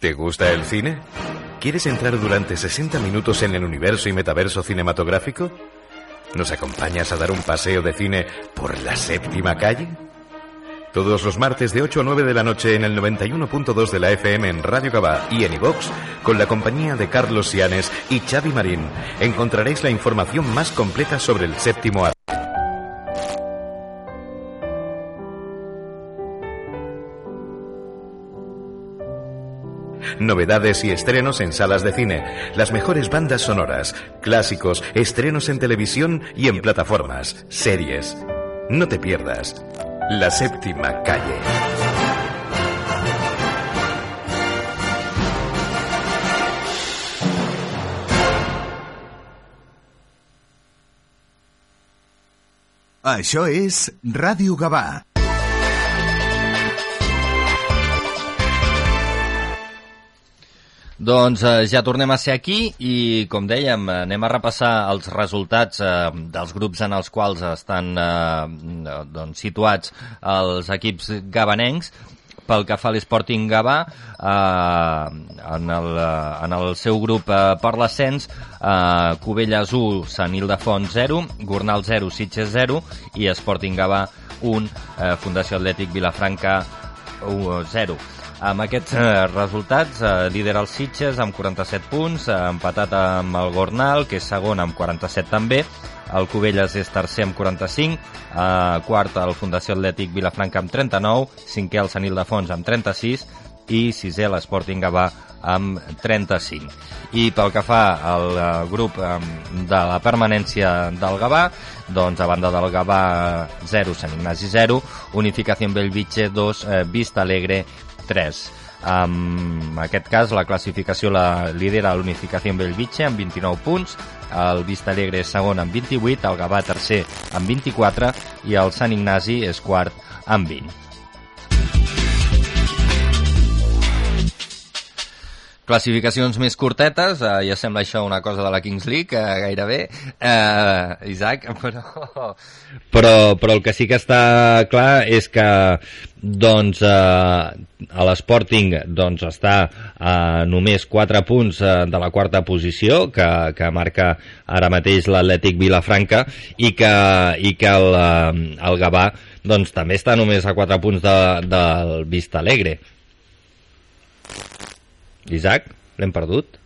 ¿Te gusta el cine? ¿Quieres entrar durante 60 minutos en el universo y metaverso cinematográfico? ¿Nos acompañas a dar un paseo de cine por la séptima calle? Todos los martes de 8 a 9 de la noche en el 91.2 de la FM en Radio Gabá y en iVox, con la compañía de Carlos Sianes y Xavi Marín, encontraréis la información más completa sobre el séptimo arte. Novedades y estrenos en salas de cine, las mejores bandas sonoras, clásicos, estrenos en televisión y en plataformas, series. No te pierdas. La séptima calle. Això és Ràdio Gavà. Doncs eh, ja tornem a ser aquí i, com dèiem, eh, anem a repassar els resultats eh, dels grups en els quals estan eh, doncs, situats els equips gabanencs. Pel que fa a l'Sporting Gavà, eh, en, el, eh, en el seu grup eh, per l'ascens, eh, Cubelles 1, Sant Ildefons 0, Gornal 0, Sitges 0 i Sporting Gavà 1, eh, Fundació Atlètic Vilafranca 1, 0. Amb aquests eh, resultats, eh, líder el Sitges amb 47 punts, eh, empatat amb el Gornal, que és segon amb 47 també, el Cubelles és tercer amb 45, eh, quart el Fundació Atlètic Vilafranca amb 39, cinquè el Sant Ildefons amb 36 i sisè l'Sporting Gavà amb 35. I pel que fa al eh, grup eh, de la permanència del Gavà, doncs a banda del Gavà 0, Sant Ignasi 0, Unificació Bellvitge 2, eh, Vista Alegre 3. En aquest cas, la classificació la lidera l'Unificació Bellvitge amb 29 punts, el Vista Alegre és segon amb 28, el Gavà tercer amb 24 i el Sant Ignasi és quart amb 20. Classificacions més curtetes, eh, ja sembla això una cosa de la Kings League, eh, gairebé, eh, Isaac, però, però, però el que sí que està clar és que doncs, eh, a l'Sporting doncs, està a només 4 punts eh, de la quarta posició que, que marca ara mateix l'Atlètic Vilafranca i que, i que el, eh, el Gavà doncs, també està només a 4 punts de, del Vista Alegre. Isaac, l'hem perdut?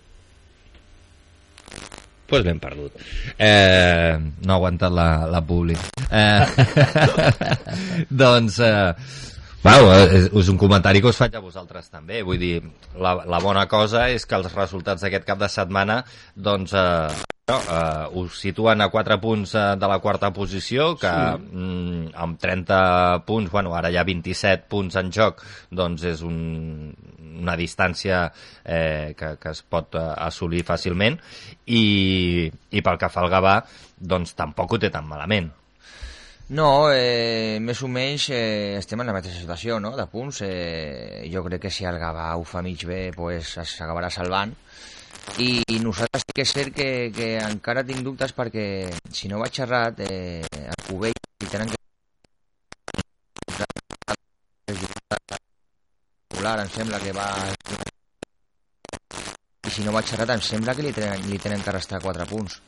Doncs pues l'hem perdut. Eh, no ha aguantat la, la publi. Eh, doncs, eh, Bueno, és, és un comentari que us faig a vosaltres també. Vull dir, la, la bona cosa és que els resultats d'aquest cap de setmana doncs, eh, no, eh, us situen a 4 punts eh, de la quarta posició, que Sí. mm, amb 30 punts, bueno, ara hi ha 27 punts en joc, doncs és un, una distància eh, que, que es pot eh, assolir fàcilment i, i pel que fa al Gavà, doncs tampoc ho té tan malament. No, eh, més o menys eh, estem en la mateixa situació, no?, de punts. Eh, jo crec que si el Gavà ho fa mig bé, pues, s'acabarà salvant. I, I nosaltres sí que és cert que, que encara tinc dubtes perquè, si no vaig errat, eh, el Cubell li tenen que popular, em sembla que va... I si no vaig errat, em sembla que li tenen, li tenen que restar 4 punts.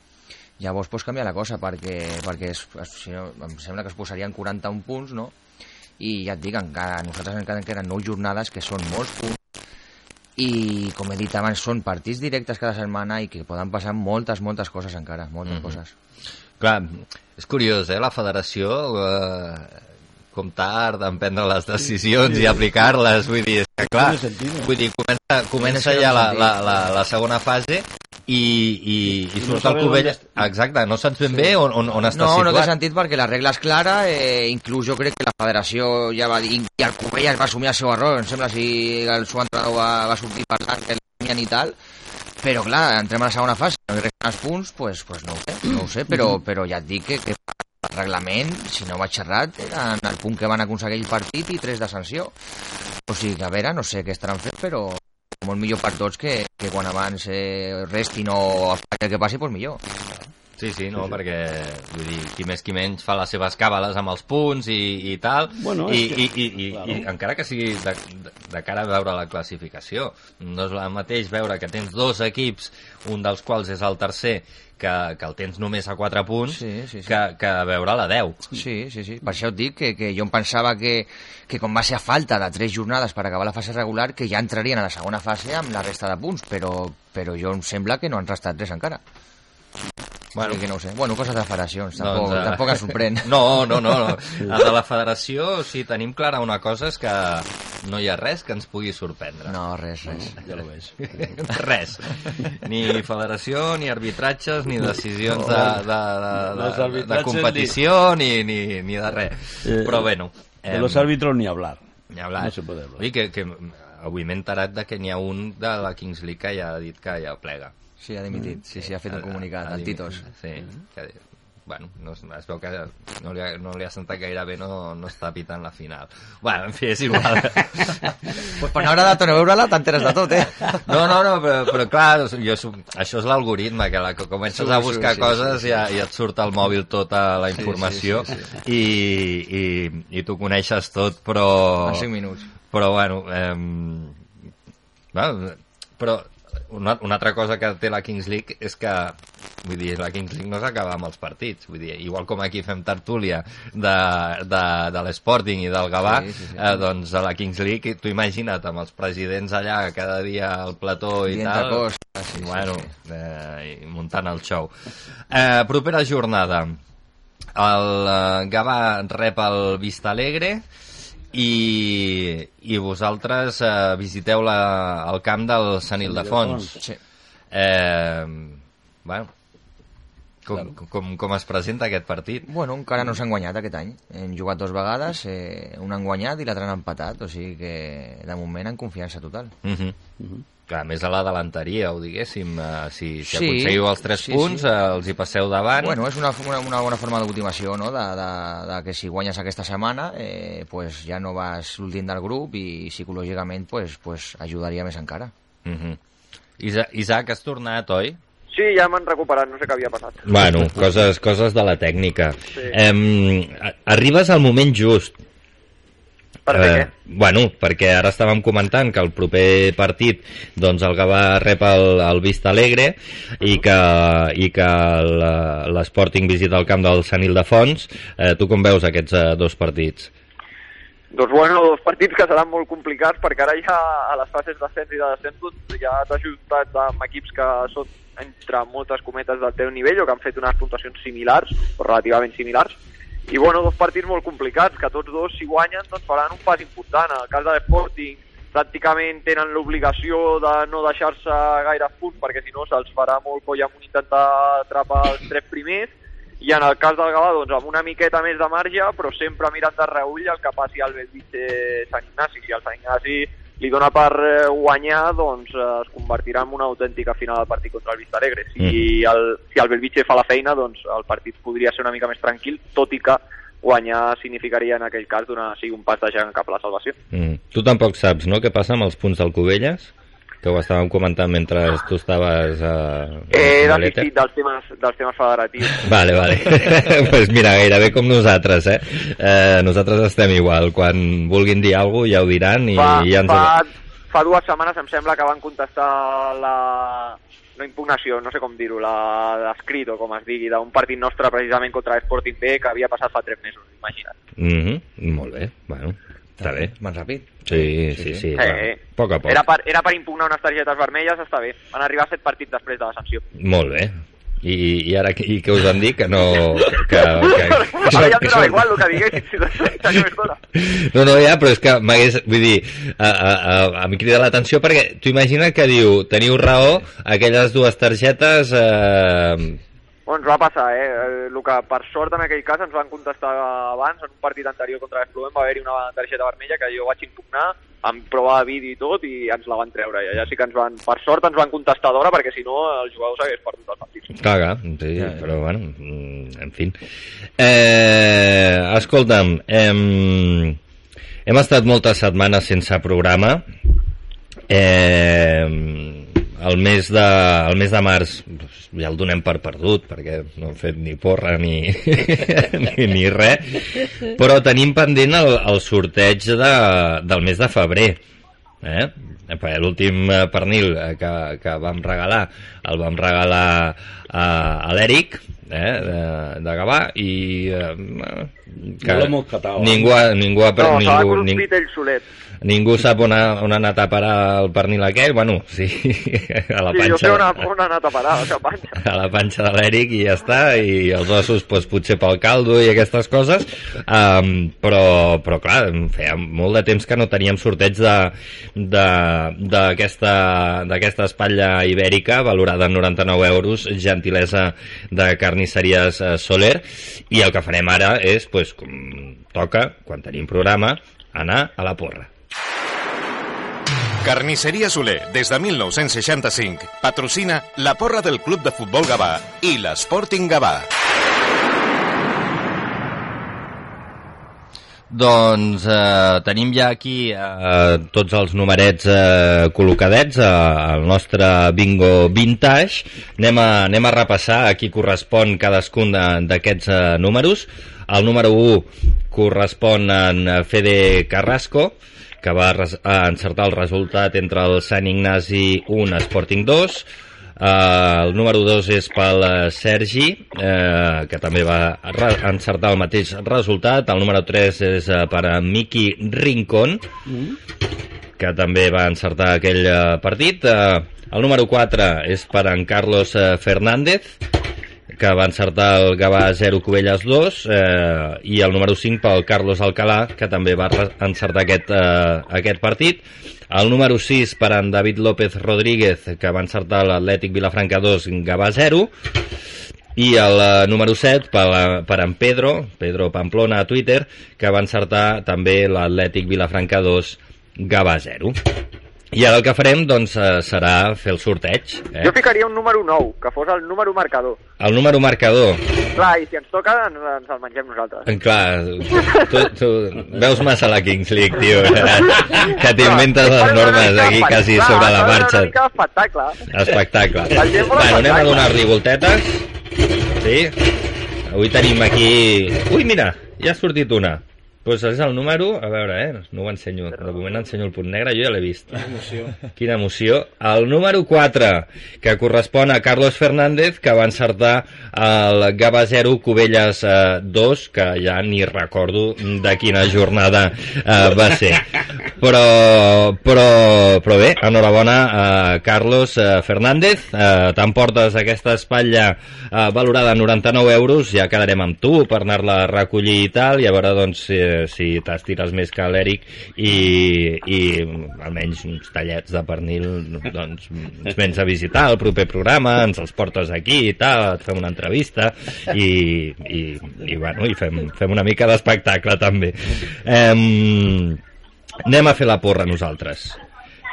Llavors pots canviar la cosa perquè, perquè es, es, si no, em sembla que es posarien 41 punts, no? I ja et dic, encara, nosaltres encara en queden 9 jornades, que són molts punts, i com he dit abans, són partits directes cada setmana i que poden passar moltes, moltes coses encara, moltes Mhm. coses. Clar, és curiós, eh? La federació eh, com tard en prendre les decisions i aplicar-les, vull dir, és que clar, vull dir, comença, comença ja la, la, la, la segona fase i, i, i I no surt el està. Exacte, no saps ben bé on, on, on està no, situat. no té sentit perquè la regla és clara, eh, inclús jo crec que la federació ja va dir, i el Cubell es va assumir el seu error, em sembla si el seu entrenador va, va sortir parlant que el i tal, però clar, entrem a la segona fase, no hi resten els punts, pues, pues no ho sé, no ho sé, però, però ja et dic que, que el reglament, si no vaig errat, era en el punt que van aconseguir el partit i tres de sanció. O sigui a veure, no sé què estaran fent, però molt millor per tots que, que quan abans eh, restin o el que passi, pues millor. Sí, sí, no, perquè vull dir, qui més qui menys fa les seves càbales amb els punts i, i tal, Bueno, i, que- i, i, i, claro. i encara que sigui de, de, cara a veure la classificació, no és el mateix veure que tens dos equips, un dels quals és el tercer, que, que el tens només a 4 punts, Sí, sí, sí. Que, que veure la 10. Sí, sí, sí. Per això et dic que, que jo em pensava que, que com va ser a falta de tres jornades per acabar la fase regular, que ja entrarien a la segona fase amb la resta de punts, però, però jo em sembla que no han restat res encara. Bueno. Bueno, que no ho sé. Bueno, coses de federacions, tampoc, Doncs, eh, tampoc em sorprèn. No, no, no. no. El de la federació, sí, tenim clara una cosa, és que no hi ha res que ens pugui sorprendre. No, res, res. Ja lo ves. res. Ni federació, ni arbitratges, ni decisions de, de, de, de, de competició, ni, ni, ni de res. Eh, Però bueno... De los árbitros ni hablar. Ni hablar. No se puede hablar. Ui, que, que avui m'he enterat de que n'hi ha un de la Kings League que ja ha dit que ja plega. Sí, ha dimitit. Sí, sí, ha fet un comunicat, el Titos. Sí, que, bueno, no, es veu que no li, ha, no li ha sentat gaire bé, no, no està pitant la final. Bueno, en fi, és igual. pues per no o no veure-la, t'enteres de tot, eh? No, no, no, però, però clar, jo, això és l'algoritme, que, la, que comences Sí, a sí, buscar sí, coses sí, sí. I, i et surt al mòbil tota la Sí, sí, informació sí, sí, i, i, i tu coneixes tot, però... En cinc minuts. Però, bueno, eh, bueno però una, una altra cosa que té la Kings League és que vull dir, la Kings League no s'acaba amb els partits. Vull dir, igual com aquí fem tertúlia de, de, de l'Sporting i del Gavà Sí, sí, sí. Eh, doncs a la Kings League, tu imagina't amb els presidents allà cada dia al plató i Dient tal. coses, sí, sí, bueno, Eh, i muntant el show. Eh, propera jornada. El eh, Gavà rep el Vista Alegre i, i vosaltres eh, visiteu la, el camp del Sant Ildefons. Sí. Eh, bueno, com, com, com es presenta aquest partit? Bueno, encara no s'han guanyat aquest any. Hem jugat dos vegades, eh, un han guanyat i l'altre han empatat, o sigui que de moment en confiança total. Uh -huh. Clar, més a la delanteria, ho diguéssim, eh, si, si Sí, aconseguiu els 3 sí, punts, sí. eh, els hi passeu davant. Bueno, és una, una, una bona forma de motivació, no?, de, de, de que si guanyes aquesta setmana, eh, pues ja no vas l'últim del grup i psicològicament pues, pues ajudaria més encara. Uh -huh. Isa Isaac, has tornat, oi? Sí, ja m'han recuperat, no sé què havia passat. Bueno, coses, coses de la tècnica. Sí. Em, a- arribes al moment just. Per què? bueno, perquè ara estàvem comentant que el proper partit doncs el Gavà rep el, el Vista Alegre i que, i que l'Sporting visita el camp del Sant Ildefons. Eh, tu com veus aquests eh, dos partits? Doncs bueno, dos partits que seran molt complicats perquè ara ja a les fases d'ascens i de descens doncs, ja t'has ajuntat amb equips que són entre moltes cometes del teu nivell o que han fet unes puntuacions similars o relativament similars i bueno, dos partits molt complicats, que tots dos, si guanyen, doncs faran un pas important. En el cas de l'Sporting, pràcticament tenen l'obligació de no deixar-se gaire punts, perquè si no se'ls farà molt coll amunt intentar atrapar els tres primers, i en el cas del Gavà, doncs, amb una miqueta més de marge, però sempre mirant de reull el que passi al Bellvitge Sant Ignasi. Si el Sant Ignasi li dona per eh, guanyar, doncs eh, es convertirà en una autèntica final del partit contra el Vista Alegre. Si el, si el Bellvitge fa la feina, doncs el partit podria ser una mica més tranquil, tot i que guanyar significaria en aquell cas donar sí, un pas de gegant cap a la salvació. Mm. Tu tampoc saps, no?, què passa amb els punts del Cubelles? Que ho estàvem comentant mentre tu estaves a... He a l'èter. desistit dels temes, dels temes federatius. Vale, vale. pues mira, gairebé com nosaltres, eh? eh? Nosaltres estem igual. Quan vulguin dir alguna cosa ja ho diran i, fa, i ja ens... fa, fa dues setmanes em sembla que van contestar la no impugnació, no sé com dir-ho, la d'escrit o com es digui, d'un partit nostre precisament contra l'Sporting B que havia passat fa tres mesos, imagina't. Mm -hmm. Molt bé, bueno, està bé. Més ràpid. Sí, sí, sí. sí, Eh, clar. eh. Poc a poc. Era per, era per impugnar unes targetes vermelles, està bé. Van arribar set partits després de la sanció. Molt bé. I, i ara i què us han dit? Que no... Que, que, que, Ara ja em donava igual el que diguessin. No, no, ja, però és que m'hagués... Vull dir, a, a, a, a mi crida l'atenció perquè tu imagina que diu, teniu raó, aquelles dues targetes... Eh, Bueno, ens va passar, eh? El que per sort en aquell cas ens van contestar abans, en un partit anterior contra l'Espluent va haver-hi una targeta vermella que jo vaig impugnar amb prova de vídeo i tot i ens la van treure. I allà sí que ens van, per sort ens van contestar d'hora perquè si no els jugadors hagués perdut el partit. clar, clar, sí, però bueno, mm, en fi. Eh, escolta'm, hem, hem estat moltes setmanes sense programa. Eh, el mes de, el mes de març ja el donem per perdut perquè no hem fet ni porra ni, ni, ni res però tenim pendent el, el sorteig de, del mes de febrer eh? L'últim eh, pernil eh, que, que vam regalar el vam regalar a, a l'Eric eh, de, de Gavà i eh, que No eh? ningú, ha, ningú ha No, ningú, ning, cruspit ell solet. ningú sap on ha, on ha anat a parar el pernil aquell bueno, sí, a la Sí, jo sé panxa on ha, on ha anat a parar, a la panxa. a la panxa de l'Eric i ja està, i els ossos pues, potser pel caldo i aquestes coses, um, però, però clar, feia molt de temps que no teníem sorteig de- de- d'aquesta d'aquesta espatlla ibèrica valorada en 99 euros, gentilesa de carnisseries eh, Soler, i el que farem ara és, pues, com toca, quan tenim programa, anar a la porra. Carnisseria Soler, des de 1965, patrocina la porra del Club de Futbol Gavà i l'Sporting Gavà. Doncs eh, tenim ja aquí eh, tots els numerets eh, col·locadets eh, al nostre bingo vintage. Anem a, anem a repassar a qui correspon cadascun d'aquests eh, números. El número 1 correspon eh, Fede Carrasco, que va a encertar el resultat entre el Sant Ignasi 1 Sporting 2. Uh, el número 2 és pel eh, Sergi, uh, que també va encertar el mateix resultat. El número 3 és uh, per a Miki Rincón, que també va encertar aquell partit. Uh, el número 4 és per en Carlos Fernández, que va encertar el Gavà 0 Cubelles 2 eh, i el número 5 pel Carlos Alcalà que també va encertar aquest, eh, aquest partit el número 6 per en David López Rodríguez que va encertar l'Atlètic Vilafranca 2 Gavà 0 i el eh, número 7 per, per en Pedro, Pedro Pamplona a Twitter, que va encertar també l'Atlètic Vilafranca 2 Gavà 0. I ara el que farem doncs, eh, serà fer el sorteig. Eh? Jo ficaria un número 9, que fos el número marcador. El número marcador. Clar, i si ens toca, ens, ens el mengem nosaltres. Eh, Clar, tu, tu veus massa la Kings League, tio, que t'inventes les normes aquí quasi sobre la marxa. Una mica. Espectacle. Vol Bueno, anem a espectacle. donar-li voltetes. Sí? Avui tenim aquí... Ui, mira, ja ha sortit una. Pues és el número, a veure, eh, no ho ensenyo, de moment ensenyo el punt negre, jo ja l'he vist. Quina emoció. Quina emoció. El número 4, que correspon a Carlos Fernández, que va encertar el Gava 0, Cubelles eh, 2, que ja ni recordo de quina jornada eh, va ser. Però, però, però bé, enhorabona a Carlos eh, Fernández. Eh, T'emportes aquesta espatlla eh, valorada a 99 euros, ja quedarem amb tu per anar-la a recollir i tal, i a veure doncs, si, si t'estires més que l'Eric i, i almenys uns tallets de pernil doncs ens vens a visitar el proper programa, ens els portes aquí i tal, et fem una entrevista i, i, i, bueno, i fem, fem una mica d'espectacle també. Em, anem a fer la porra nosaltres.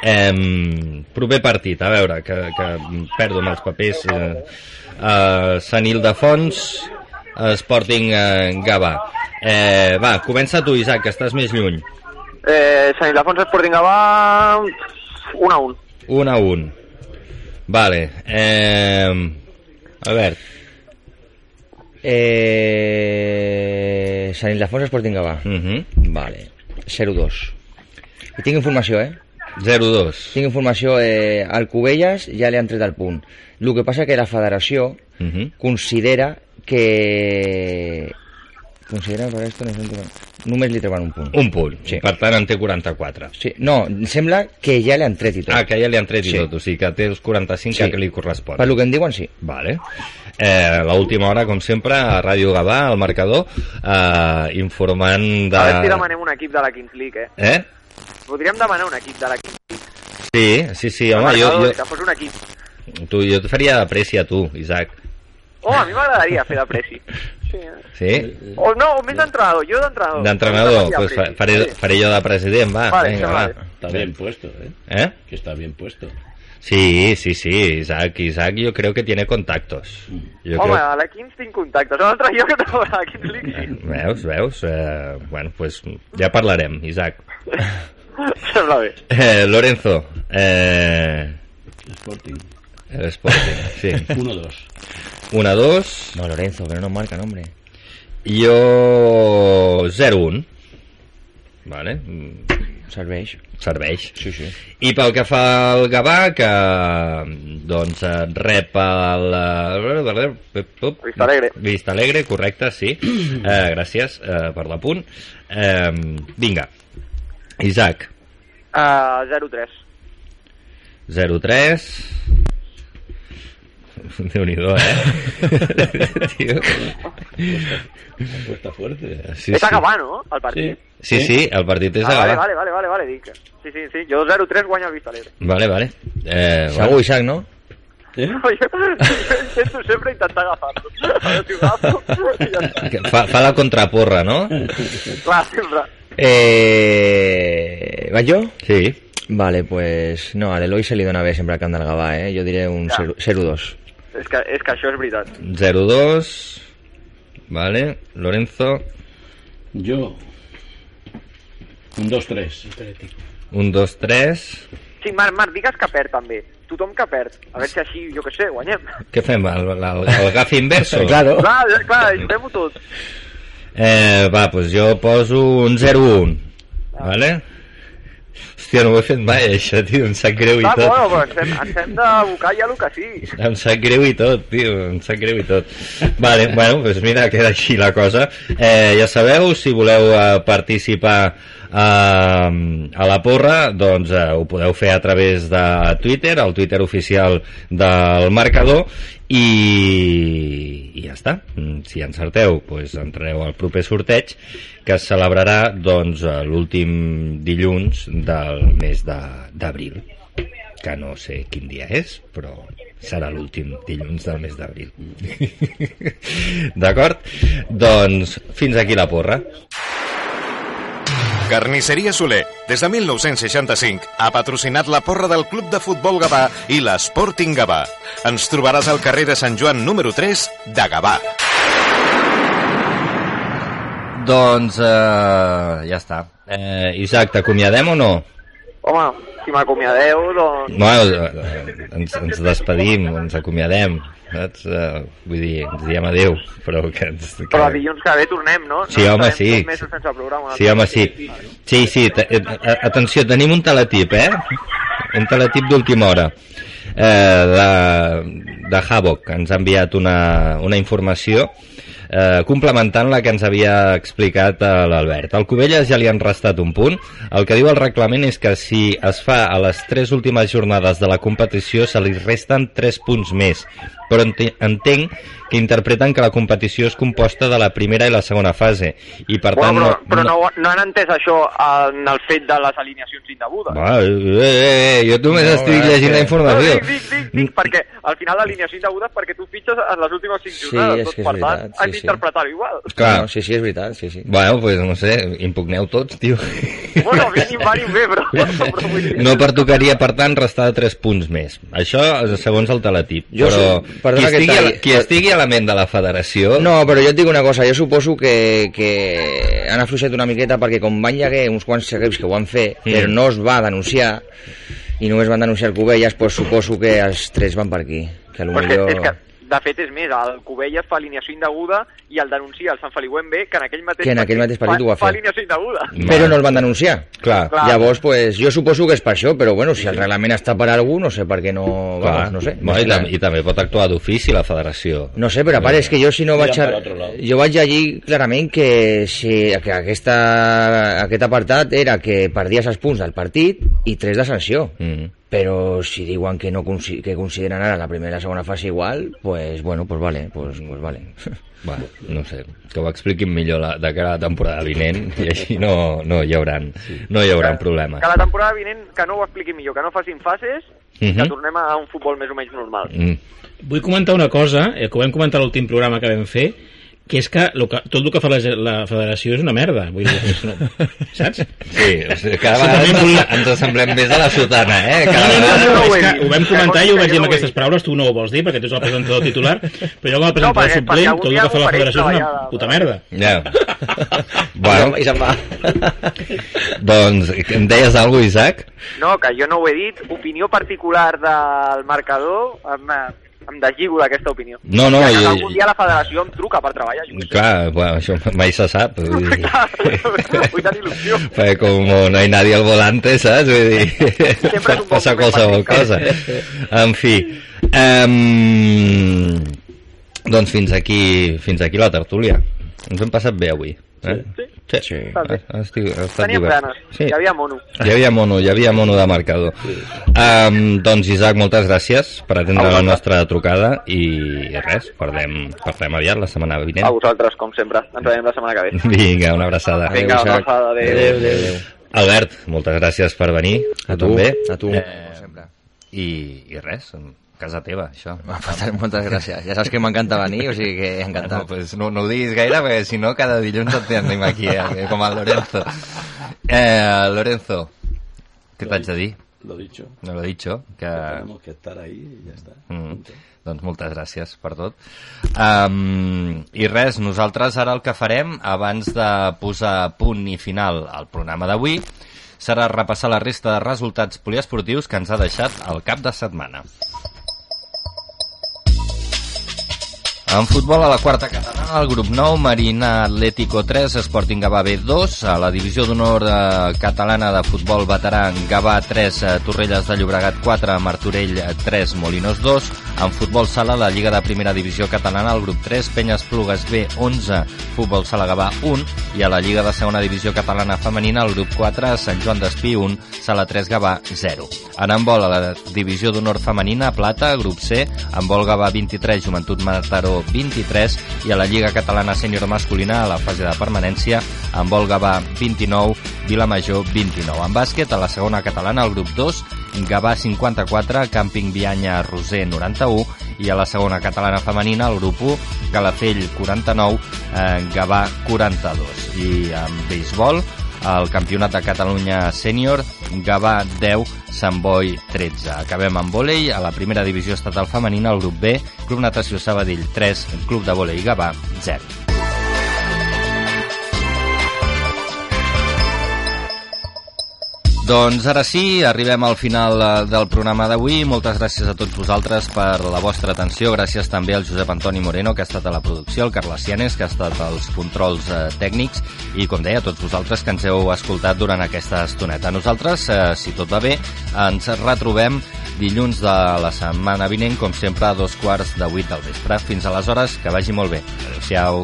Em, proper partit, a veure, que, que perdo amb els papers. Eh, eh, Sant Ildefons, Sporting eh, Gavà. Eh, va, comença tu, Isaac, que estàs més lluny. Eh, Sant Ildefons Sporting Gavà 1 a 1. 1 a 1. Vale. Eh, a veure, Eh... Sant Ildefons Sporting Gavà. uh -huh. Vale. 0-2. I tinc informació, eh? 0-2. Tinc informació, eh, al Cubelles ja li han tret el punt. El que passa que la federació Uh -huh. considera que... Considera per esto només li treuen un punt. Un punt. Sí. Per tant, en té 44. Sí. No, em sembla que ja li han tret i tot. Ah, que ja li han tret i Sí. tot, o sigui que té els 45 Sí. que li correspon. Per lo que em diuen, sí. Vale. Eh, L'última hora, com sempre, a Ràdio Gavà, al marcador, eh, informant de... A veure si demanem un equip de la Kings League, eh? Eh? Podríem demanar un equip de la Kings League. Sí, sí, sí, home, jo, jo, Que fos un equip. tu, jo et faria de pressi a tu, Isaac. Oh, a mi m'agradaria fer de pressi. Sí. Sí? O no, o més d'entrenador, jo d'entrenador. D'entrenador, Jo pues fa, pressi. faré, faré jo de president, va. Vale, vale. va. Está bien puesto, ¿eh? ¿Eh? Que está bien puesto. Sí, sí, sí, Isaac, Isaac yo creo que tiene contactos. Yo Home, creo... a la Kings tinc contactes. A l'altre jo que trobo a la Kings League, sí. Veus, veus? Eh, bueno, pues ja parlarem, Isaac. Sembla bé. Eh, Lorenzo, eh, Sporting. El Sporting, sí. 1-2. 1-2. No, Lorenzo, que no nos marca, hombre. Jo 0-1. Vale. Serveix. Serveix. Sí, sí. I pel que fa al Gavà, que doncs rep el... Vista Alegre. Vista Alegre, correcte, sí. Eh, gràcies eh, per l'apunt. Eh, vinga. Isaac, Uh, 0-3. 0-3. Déu-n'hi-do, eh? Tio. Apuesta fuerte. Sí, és sí. a Gavà, no? El partit. Sí, sí, el partit és Ah, a vale, Gavà. vale, vale, vale, vale, dic. Sí, sí, sí. Jo 0-3 guanya el Vista Alegre. Vale, vale. Eh, Segur, Isaac, no? ¿Eh? Jo, jo intento sempre intentar agafar-lo. A veure si ho agafo. i ja està. Que Fa, fa la contraporra, no? Clar, sempre. Eh... ¿Vaig jo? Sí. Vale, pues no, a l'Eloi se li dona bé sempre el camp del Gavà, eh? Jo diré un Ja. 0-2. És que, és que això és veritat. 0-2. Vale. Lorenzo. Yo. Un 2-3. Un, dos, tres. Sí, Marc, Marc, digues que perd també. Tothom que perd. A veure si així, jo què sé, guanyem. Què fem? El, el, el gafe inverso? Claro. Clar, clar, ajuntem-ho tot. Eh, va, doncs jo poso un 0-1. Vale? Hòstia, no ho he fet mai, això, tio, em sap greu i Va, tot. bueno, però ens hem, ens hem d'abocar ja el que sí. Em sap greu i tot, tio, em sap greu i tot. Vale, bueno, doncs mira, queda així la cosa. Eh, ja sabeu, si voleu eh, participar eh, a la porra, doncs eh, ho podeu fer a través de Twitter, el Twitter oficial del marcador, i, i ja està. Mm, Si encerteu, doncs entrareu al proper sorteig, que es celebrarà doncs, eh, l'últim dilluns del mes de- d'abril que no sé quin dia és, però serà l'últim dilluns del mes d'abril. D'acord? Doncs fins aquí la porra. Carnisseria Soler, des de 1965, ha patrocinat la porra del Club de Futbol Gavà i l'Sporting Gavà. Ens trobaràs al carrer de Sant Joan número 3 de Gavà. Doncs eh, ja està. Eh, Isaac, t'acomiadem o no? Home, si m'acomiadeu, doncs... Bueno, eh, ens, ens despedim, ens acomiadem, saps? Uh, vull dir, ens diem adeu, però que ens... Que... Però dilluns que ve tornem, no? Sí, no home, sí. Mesos sense programa. Sí, home, sí. Sí, sí, eh, eh, atenció, tenim un teletip, eh? Un teletip d'última hora. Eh, de, de Havoc, ens ha enviat una, una informació eh, complementant la que ens havia explicat l'Albert. Al Covelles ja li han restat un punt. El que diu el reglament és que si es fa a les tres últimes jornades de la competició se li resten 3 punts més. Però ente- entenc que interpreten que la competició és composta de la primera i la segona fase i per tant Bueno, però, però no, no, no han entès això en el fet de les alineacions indegudes. Va, eh, eh, eh, jo només No, estic és llegint que- la informació. No, dic, dic, dic, dic, perquè al final l'alineació indeguda és perquè tu fitxes en les últimes 5 Sí, jornades, és doncs, que és per tant, veritat, has sí, sí. d'interpretar-ho igual. Clar. No, sí, sí, és veritat, sí, sí. Bueno, pues no sé, impugneu tots, tio. Bueno, mínim, mínim bé, però... però vull dir... No pertocaria, per tant, restar 3 punts més. Això és segons el teletip. Jo però sé- perdona qui, que estigui, a, talli- la- qui estigui a la ment de la federació... No, però jo et dic una cosa, jo suposo que, que han afluixat una miqueta perquè com van haver uns quants equips que ho van fer, Mm. però no es va denunciar, i només van denunciar el Covelles, doncs suposo que els tres van per aquí. Que que, potser... és que, de fet, és més, el Covelles fa alineació indeguda i el denuncia el Sant Feliuem B, que en aquell mateix, Que en aquell mateix partit ho va fa, fer. fa alineació indeguda. Però no el van denunciar. Clar. Clar. Llavors, pues, jo suposo que és per això, però bueno, si el reglament està per algú, no sé per què no... Clar, Vamos, no sé. No, i, tam I també pot actuar d'ofici la federació. No sé, però a part és que jo si no vaig... A... Jo vaig llegir clarament que, si, que aquesta, aquest apartat era que perdies els punts del partit i tres de sanció. Mm. Però si diuen que no que consideren ara la primera i la segona fase igual, pues bueno, pues vale, pues, pues vale. Bueno, no sé, que ho expliquin millor la, de cara a la temporada vinent i així no, no hi hauran, no hi hauran problemes. Que la temporada vinent que no ho expliqui millor, que no facin fases i que Mhm. tornem a un futbol més o menys normal. Mm. Vull comentar una cosa, eh, que ho vam comentar l'últim programa que vam fer, que és que, lo que tot el que fa la, la federació és una merda. Vull dir, és una, saps? Sí, o sigui, cada vegada ens, ens assemblem més a la sotana, eh? No, Cada no, no, vegada... no, és que ho vam comentar i ho vaig dir amb aquestes paraules, tu no ho vols dir perquè tu ets el presentador titular, però jo com a presentador perquè suplent, tot el que fa la federació és una puta merda. Ja. bueno, I se'n va. doncs, em deies alguna cosa, Isaac? No, que jo no ho he dit. Opinió particular del marcador, em, deslligo d'aquesta opinió. No, no, i- algun dia la federació em truca per treballar. Jo. Clar, bueno, això mai se sap. Vull dir, Vull tenir il·lusió. perquè com no hay nadie al volante, saps? Vull dir, pot passar qualsevol cosa. En fi, um, doncs fins aquí, fins aquí la tertúlia. Ens hem passat bé avui. Eh? Sí, sí. sí. ha, estic, ha estat Teníem ganes. Sí. Hi havia mono. Hi havia mono, hi havia mono de marcador. Um, doncs, Isaac, moltes gràcies per atendre la nostra trucada i res, parlem, parlem aviat la setmana vinent. A vosaltres, com sempre. Ens veiem la setmana que ve. Vinga, una abraçada. Vinga, una abraçada. Adéu. Adéu, adéu, adéu. Albert, moltes gràcies per venir. A tu, també. a tu, Eh, com sempre. I, I res, casa teva, això. Moltes gràcies. Ja saps que m'encanta venir, o sigui que encantat. No, pues no, no ho diguis gaire, perquè si no, cada dilluns et tenim aquí, eh, com el Lorenzo. Eh, Lorenzo, què t'haig de dir? Lo dicho. No lo dicho, que... Tenemos que estar ahí y ya está. Mm. Doncs moltes gràcies per tot. Um, I res, nosaltres ara el que farem, abans de posar punt i final al programa d'avui, serà repassar la resta de resultats poliesportius que ens ha deixat el cap de setmana. En futbol, a la quarta catalana, el grup 9, Marina Atlético 3, Sporting Gavà B 2, a la divisió d'honor eh, catalana de futbol veterà, Gavà 3, eh, Torrelles de Llobregat 4, Martorell eh, 3, Molinos 2, en futbol sala, la Lliga de Primera Divisió Catalana, el grup 3, Penyes Plugues B 11, Futbol Sala Gavà 1, i a la Lliga de Segona Divisió Catalana Femenina, el grup 4, Sant Joan d'Espí 1, Sala 3 Gavà 0. En handbol, a la divisió d'honor femenina, Plata, grup C, handbol Gavà 23, Joventut Mataró 23, i a la Lliga Catalana Sènior Masculina, a la fase de permanència, handbol Gavà 29, Vilamajor 29. En bàsquet, a la segona catalana, el grup 2, Gavà 54, Càmping Vianya Roser 91 i a la segona catalana femenina el grup 1, Calafell 49, eh, Gavà 42. I en béisbol, al Campionat de Catalunya Sènior, Gavà 10, Sant Boi 13. Acabem amb vòlei, a la primera divisió estatal femenina, el grup B, Club Natació Sabadell 3, Club de Vòlei Gavà 0. Doncs ara sí, arribem al final eh, del programa d'avui. Moltes gràcies a tots vosaltres per la vostra atenció. Gràcies també al Josep Antoni Moreno, que ha estat a la producció, al Carles Cianes, que ha estat als controls eh, tècnics, i, com deia, a tots vosaltres que ens heu escoltat durant aquesta estoneta. Nosaltres, eh, si tot va bé, ens retrobem dilluns de la setmana vinent, com sempre, a dos quarts de vuit del vespre. Fins aleshores, que vagi molt bé. Adéu-siau.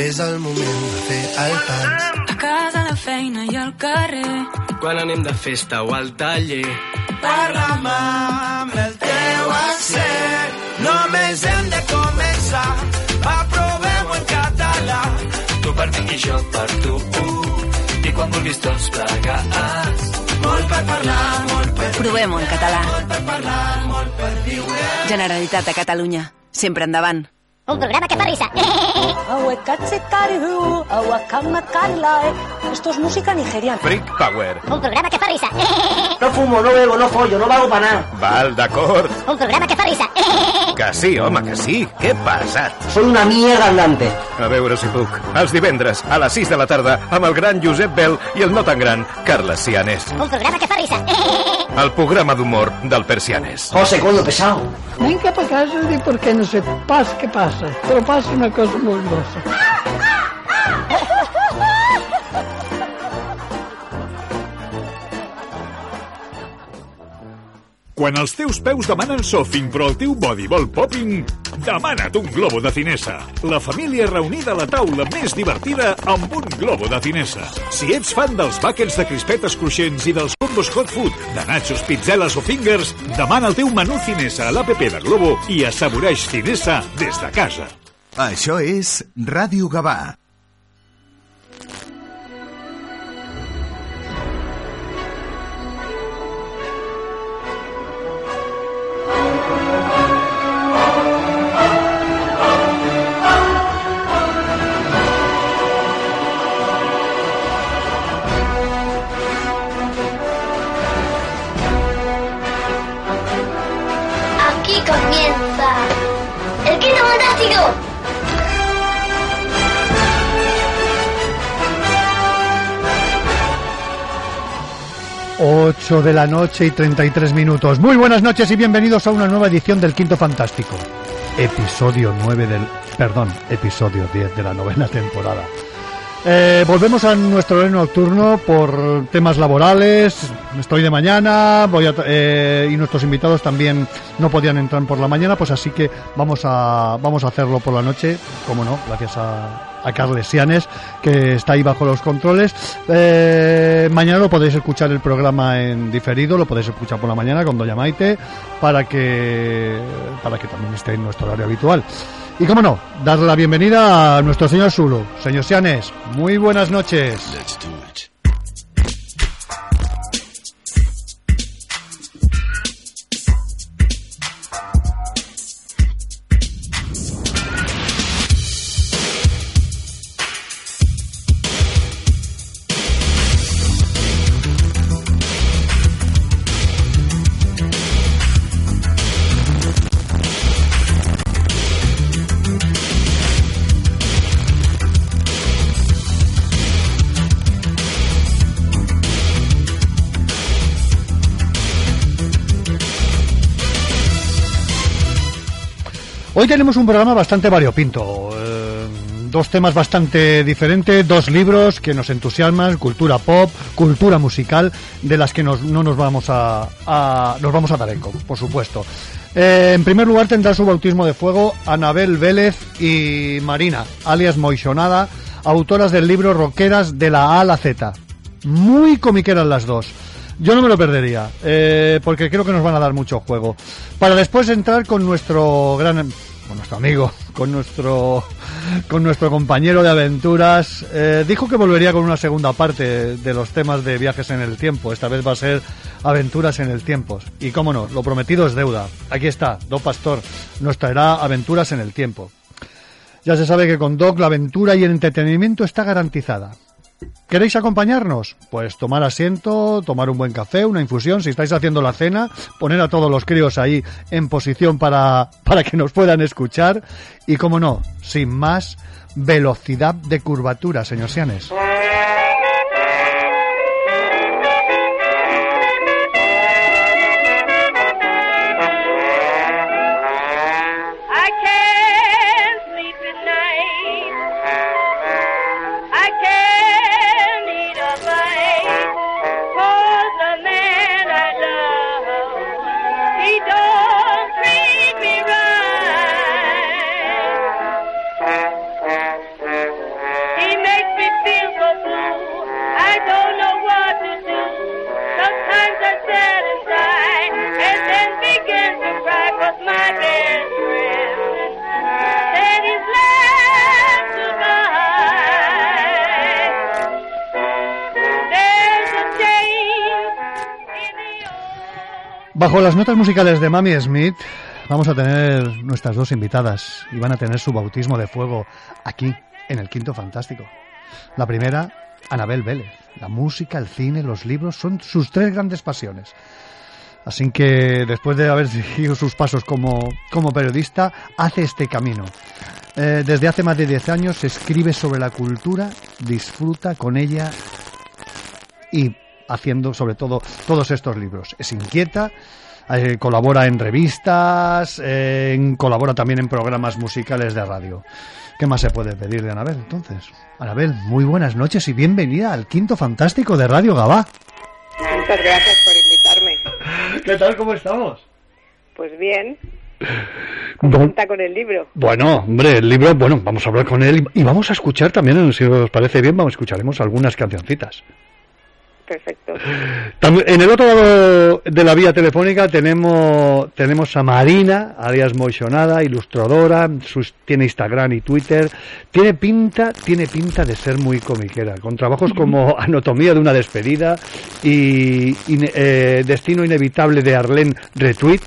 És el moment de fer el pas. A casa, a la feina i al carrer. Quan anem de festa o al taller. Parla'm amb el teu accent. Només hem de començar. Aprovem-ho en català. Tu per mi i jo per tu. I quan vulguis tots plegats. Molt per parlar, molt per Provem-ho en català. Molt per parlar, molt per viure. Generalitat de Catalunya. Sempre endavant. Un programa que fa risa. Esto es música nigeriana. Freak Power. Un programa que fa risa. No fumo, no bebo, no follo, no valgo para nada. Val, d'acord. Un programa que fa risa. Que sí, home, que sí. Què passat? Soy una mierda andante. A veure si puc. Els divendres, a les 6 de la tarda, amb el gran Josep Bel i el no tan gran Carles Cianes. Un programa que fa risa. El programa d'humor del Persianes. José, coño, pesado. Venga para casa y por qué no sé pasa qué pasa. Pero pasa una cosa muy grosa. Quan els teus peus demanen sofing però el teu body vol popping, demana't un globo de Cinesa. La família reunida a la taula més divertida amb un globo de Cinesa. Si ets fan dels buckets de crispetes cruixents i dels combos hot food, de nachos, pizzeles o fingers, demana el teu menú Cinesa a l'APP de Globo i assaboreix Cinesa des de casa. Això és Ràdio Gavà. Fantástico. 8 de la noche y 33 minutos. Muy buenas noches y bienvenidos a una nueva edición del Quinto Fantástico. Episodio 9 del... Perdón, episodio 10 de la novena temporada. Eh, volvemos a nuestro horario nocturno por temas laborales. Estoy de mañana voy a, eh, y nuestros invitados también no podían entrar por la mañana, pues así que vamos a, vamos a hacerlo por la noche, como no, gracias a, a Carles Sianes, que está ahí bajo los controles. Eh, mañana lo podéis escuchar el programa en diferido, lo podéis escuchar por la mañana con Doña para que, para que también esté en nuestro horario habitual. Y cómo no, darle la bienvenida a nuestro señor Zulu. Señor Sianes, muy buenas noches. Hoy tenemos un programa bastante variopinto. eh, dos temas bastante diferentes, dos libros que nos entusiasman, cultura pop, cultura musical, de las que nos- no nos vamos a, a- nos vamos a dar eco, por supuesto. Eh, en primer lugar tendrá su bautismo de fuego Anabel Vélez y Marina, alias Moixonada, autoras del libro Roqueras de la A a la Z. Muy comiqueras las dos. Yo no me lo perdería, eh, porque creo que nos van a dar mucho juego. Para después entrar con nuestro gran, con nuestro amigo, con nuestro, con nuestro compañero de aventuras, eh, dijo que volvería con una segunda parte de los temas de viajes en el tiempo. Esta vez va a ser aventuras en el tiempo. Y cómo no, lo prometido es deuda. Aquí está, Do Pastor nos traerá aventuras en el tiempo. Ya se sabe que con Doc la aventura y el entretenimiento está garantizada. ¿Queréis acompañarnos? Pues tomar asiento, tomar un buen café, una infusión. Si estáis haciendo la cena, poner a todos los críos ahí en posición para, para que nos puedan escuchar. Y como no, sin más, velocidad de curvatura, señor Sianes. Bajo las notas musicales de Mami Smith, vamos a tener nuestras dos invitadas y van a tener su bautismo de fuego aquí, en el Quinto Fantástico. La primera, Anabel Vélez. La música, el cine, los libros son sus tres grandes pasiones. Así que después de haber seguido sus pasos como, como periodista, hace este camino. Eh, desde hace más de 10 años escribe sobre la cultura, disfruta con ella y haciendo sobre todo todos estos libros. Es inquieta, eh, colabora en revistas, eh, colabora también en programas musicales de radio. ¿Qué más se puede pedir de Anabel entonces? Anabel, muy buenas noches y bienvenida al Quinto Fantástico de Radio Gabá. Muchas gracias por invitarme. ¿Qué tal? ¿Cómo estamos? Pues bien, contenta con el libro. Bueno, hombre, el libro, bueno, vamos a hablar con él y vamos a escuchar también, si os parece bien, vamos, escucharemos algunas cancioncitas. Perfecto. En el otro lado de la vía telefónica tenemos, tenemos a Marina, alias Moixonada, ilustradora, sus- tiene Instagram y Twitter. Tiene pinta, tiene pinta de ser muy comiquera, con trabajos como Anatomía de una despedida y, eh, Destino inevitable de Arlene Retweet.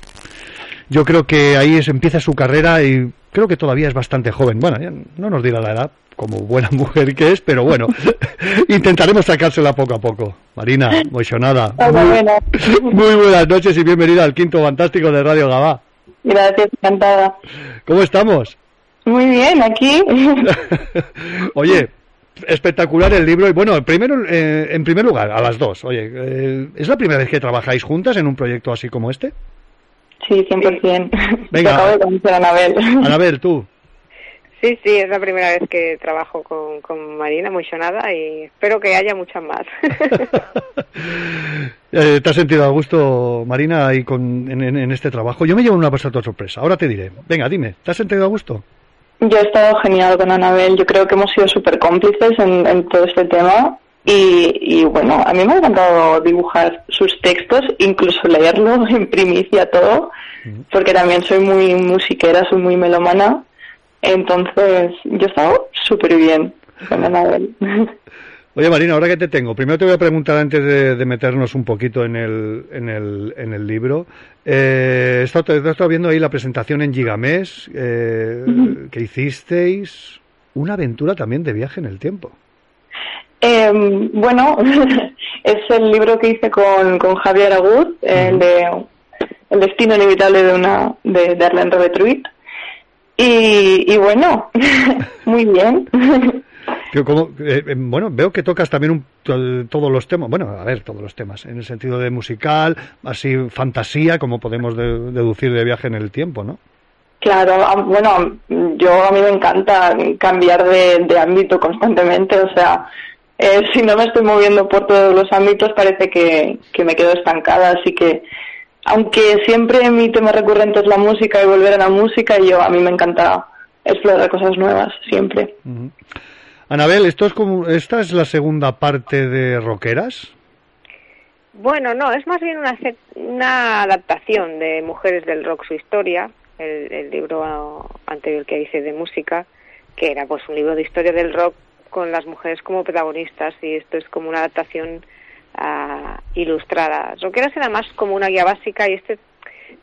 Yo creo que ahí es, empieza su carrera y creo que todavía es bastante joven. Bueno, no nos dirá la edad, como buena mujer que es, pero bueno, intentaremos sacársela poco a poco. Marina, buenas. muy buenas noches y bienvenida al quinto fantástico de Radio Gabá. Gracias, encantada. ¿Cómo estamos? Muy bien, aquí. Oye, espectacular el libro y bueno, primero, eh, en primer lugar, a las dos. Oye, eh, ¿es la primera vez que trabajáis juntas en un proyecto así como este? Sí, 100%. Venga. Te acabo de conocer a Anabel. Anabel, tú. Sí, sí, es la primera vez que trabajo con, con Marina, muy sonada, y espero que haya muchas más. Eh, ¿Te has sentido a gusto, Marina, ahí con, en, este trabajo? Yo me llevo una bastante sorpresa. Ahora te diré. Venga, dime, ¿te has sentido a gusto? Yo he estado genial con Anabel, yo creo que hemos sido súper cómplices en, en todo este tema y, y bueno, a mí me ha encantado dibujar sus textos, incluso leerlo en primicia todo, porque también soy muy musiquera, soy muy melomana, entonces yo he estado súper bien con Anabel. Oye, Marina, ahora que te tengo, primero te voy a preguntar antes de, de meternos un poquito en el, en el, en el libro. Eh, he, estado, he estado viendo ahí la presentación en Gigamés eh, que hicisteis. Una aventura también de viaje en el tiempo. Eh, bueno, es el libro que hice con, con Javier Agud, el de El destino inevitable de una de, de Arlene Revetruit. Y, y bueno, muy bien. Como, eh, eh, bueno, veo que tocas también un- to- todos los temas, bueno, a ver, todos los temas, en el sentido de musical, así fantasía, como podemos de- deducir de viaje en el tiempo, ¿no? Claro, a- bueno, yo a mí me encanta cambiar de, de ámbito constantemente, o sea, eh, si no me estoy moviendo por todos los ámbitos parece que, que me quedo estancada, así que aunque siempre mi tema recurrente es la música y volver a la música, yo a mí me encanta explorar cosas nuevas, siempre. Ujú. Anabel, esto es como, esta es la segunda parte de Roqueras. Bueno, no, es más bien una, una adaptación de Mujeres del Rock, su historia, el, el libro anterior que hice de música, que era pues un libro de historia del rock con las mujeres como protagonistas y esto es como una adaptación ah, ilustrada. Roqueras era más como una guía básica y este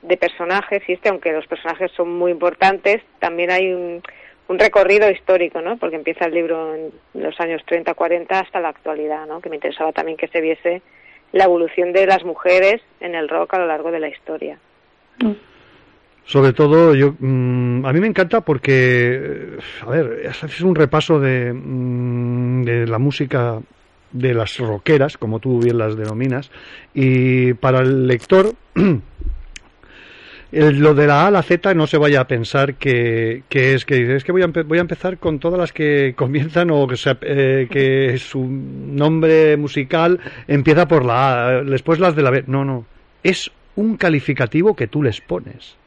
de personajes y este, aunque los personajes son muy importantes, también hay un, recorrido histórico, ¿no? Porque empieza el libro en los años 30, 40 hasta la actualidad, ¿no? Que me interesaba también que se viese la evolución de las mujeres en el rock a lo largo de la historia. Sobre todo, yo, mm, a mí me encanta porque, eh, a ver, haces un repaso de, mm, de la música de las rockeras, como tú bien las denominas, y para el lector, lo de la A a la Z no se vaya a pensar que, que es que dice, es que voy a, voy a empezar con todas las que comienzan o que, eh, que su nombre musical empieza por la A, después las de la B. No, no, es un calificativo que tú les pones.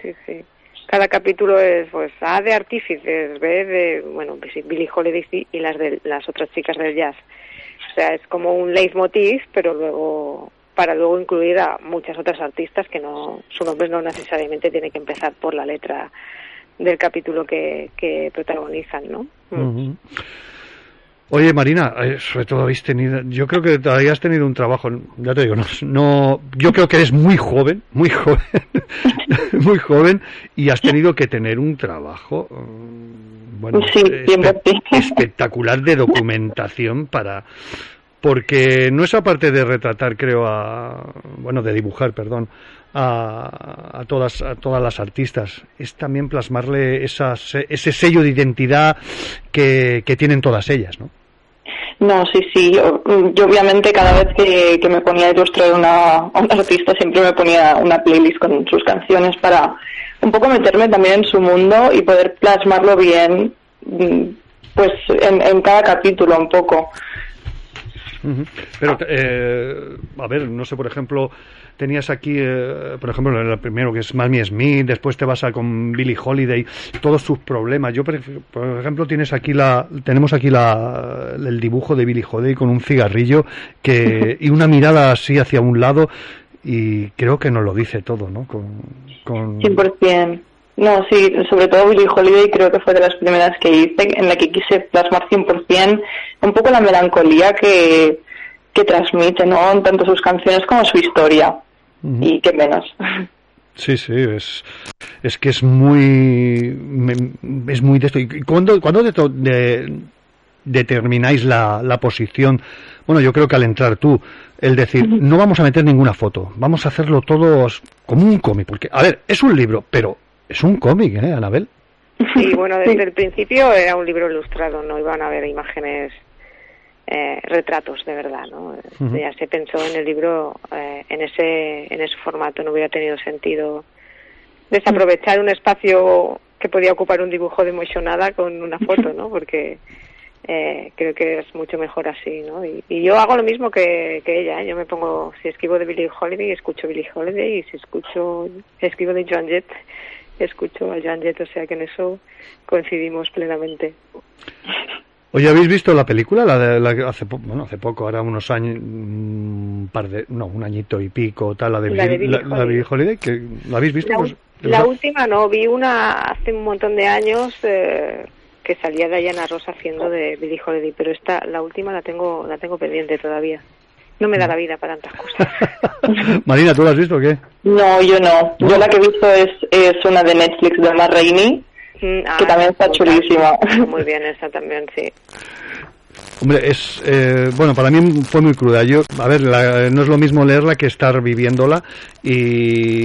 Sí, sí. Cada capítulo es, pues, A de artífices, B de, bueno, pues, sí, Billie Holiday y las de las otras chicas del jazz. O sea, es como un leitmotiv, pero luego para luego incluir a muchas otras artistas que no su nombre no necesariamente tiene que empezar por la letra del capítulo que, que protagonizan, ¿no? Ujú. Oye, Marina, eh, sobre todo habéis tenido, yo creo que todavía has tenido un trabajo, ya te digo, no, no, yo creo que eres muy joven, muy joven, muy joven, y has tenido que tener un trabajo, mm, bueno, Sí, espe- espectacular de documentación para, porque no es aparte de retratar, creo, a, bueno, de dibujar, perdón, a, a todas a todas las artistas, es también plasmarle ese sello de identidad que, que tienen todas ellas, ¿no? No, sí, sí. Yo, yo obviamente cada vez que, que me ponía a ilustrar una, artista siempre me ponía una playlist con sus canciones para un poco meterme también en su mundo y poder plasmarlo bien, mm, pues en, en cada capítulo un poco. Pero, eh, a ver, no sé, por ejemplo, tenías aquí, eh, por ejemplo, el primero que es Mamie Smith, después te vas a con Billie Holiday, todos sus problemas. Yo, por ejemplo, tienes aquí la, tenemos aquí la, el dibujo de Billie Holiday con un cigarrillo que, y una mirada así hacia un lado y creo que nos lo dice todo, ¿no? Con, con... 100%. No, sí, sobre todo Billie Holiday creo que fue de las primeras que hice, en la que quise plasmar 100% un poco la melancolía que, que transmite, ¿no? Tanto sus canciones como su historia. Y qué menos. Sí, sí, es, es que es muy, me- es muy de esto. ¿Y cuándo, cuándo de- de- determináis la, la posición? Bueno, yo creo que al entrar tú, el decir, no vamos a meter ninguna foto, vamos a hacerlo todo como un cómic, porque, a ver, es un libro, pero es un cómic, ¿eh, Anabel? Sí, bueno, desde el principio era un libro ilustrado, no iban a haber imágenes, eh, retratos de verdad, ¿no? Ya se pensó en el libro eh, en ese en ese formato, no hubiera tenido sentido desaprovechar un espacio que podía ocupar un dibujo de Moixonada con una foto, ¿no? Porque eh, creo que es mucho mejor así, ¿no? Y, y yo hago lo mismo que, que ella, ¿eh? Yo me pongo, si escribo de Billie Holiday, escucho Billie Holiday, y si escucho, escribo de Joan Jett, escucho a Joan Jett, o sea que en eso coincidimos plenamente. Oye, ¿habéis visto la película? La de la que hace, po- bueno, hace poco, ahora unos años, un par de, no, un añito y pico, tal, la de, La de Billie- Billie la, la de Billie Holiday, que ¿la habéis visto? La, Pues, la última no, vi una hace un montón de años eh, que salía Diana Ross haciendo de Billie Holiday, pero esta, la última la tengo, la tengo pendiente todavía. No me da la vida para tantas cosas. Marina, ¿tú la has visto o qué? No, yo no. Yo la que he visto es, es una de Netflix de Matt Rainey, Mm, ah, que también está chulísima. Muy bien, esa también, sí. Hombre, es eh, bueno, para mí fue muy cruda. Yo, a ver, la- no es lo mismo leerla que estar viviéndola y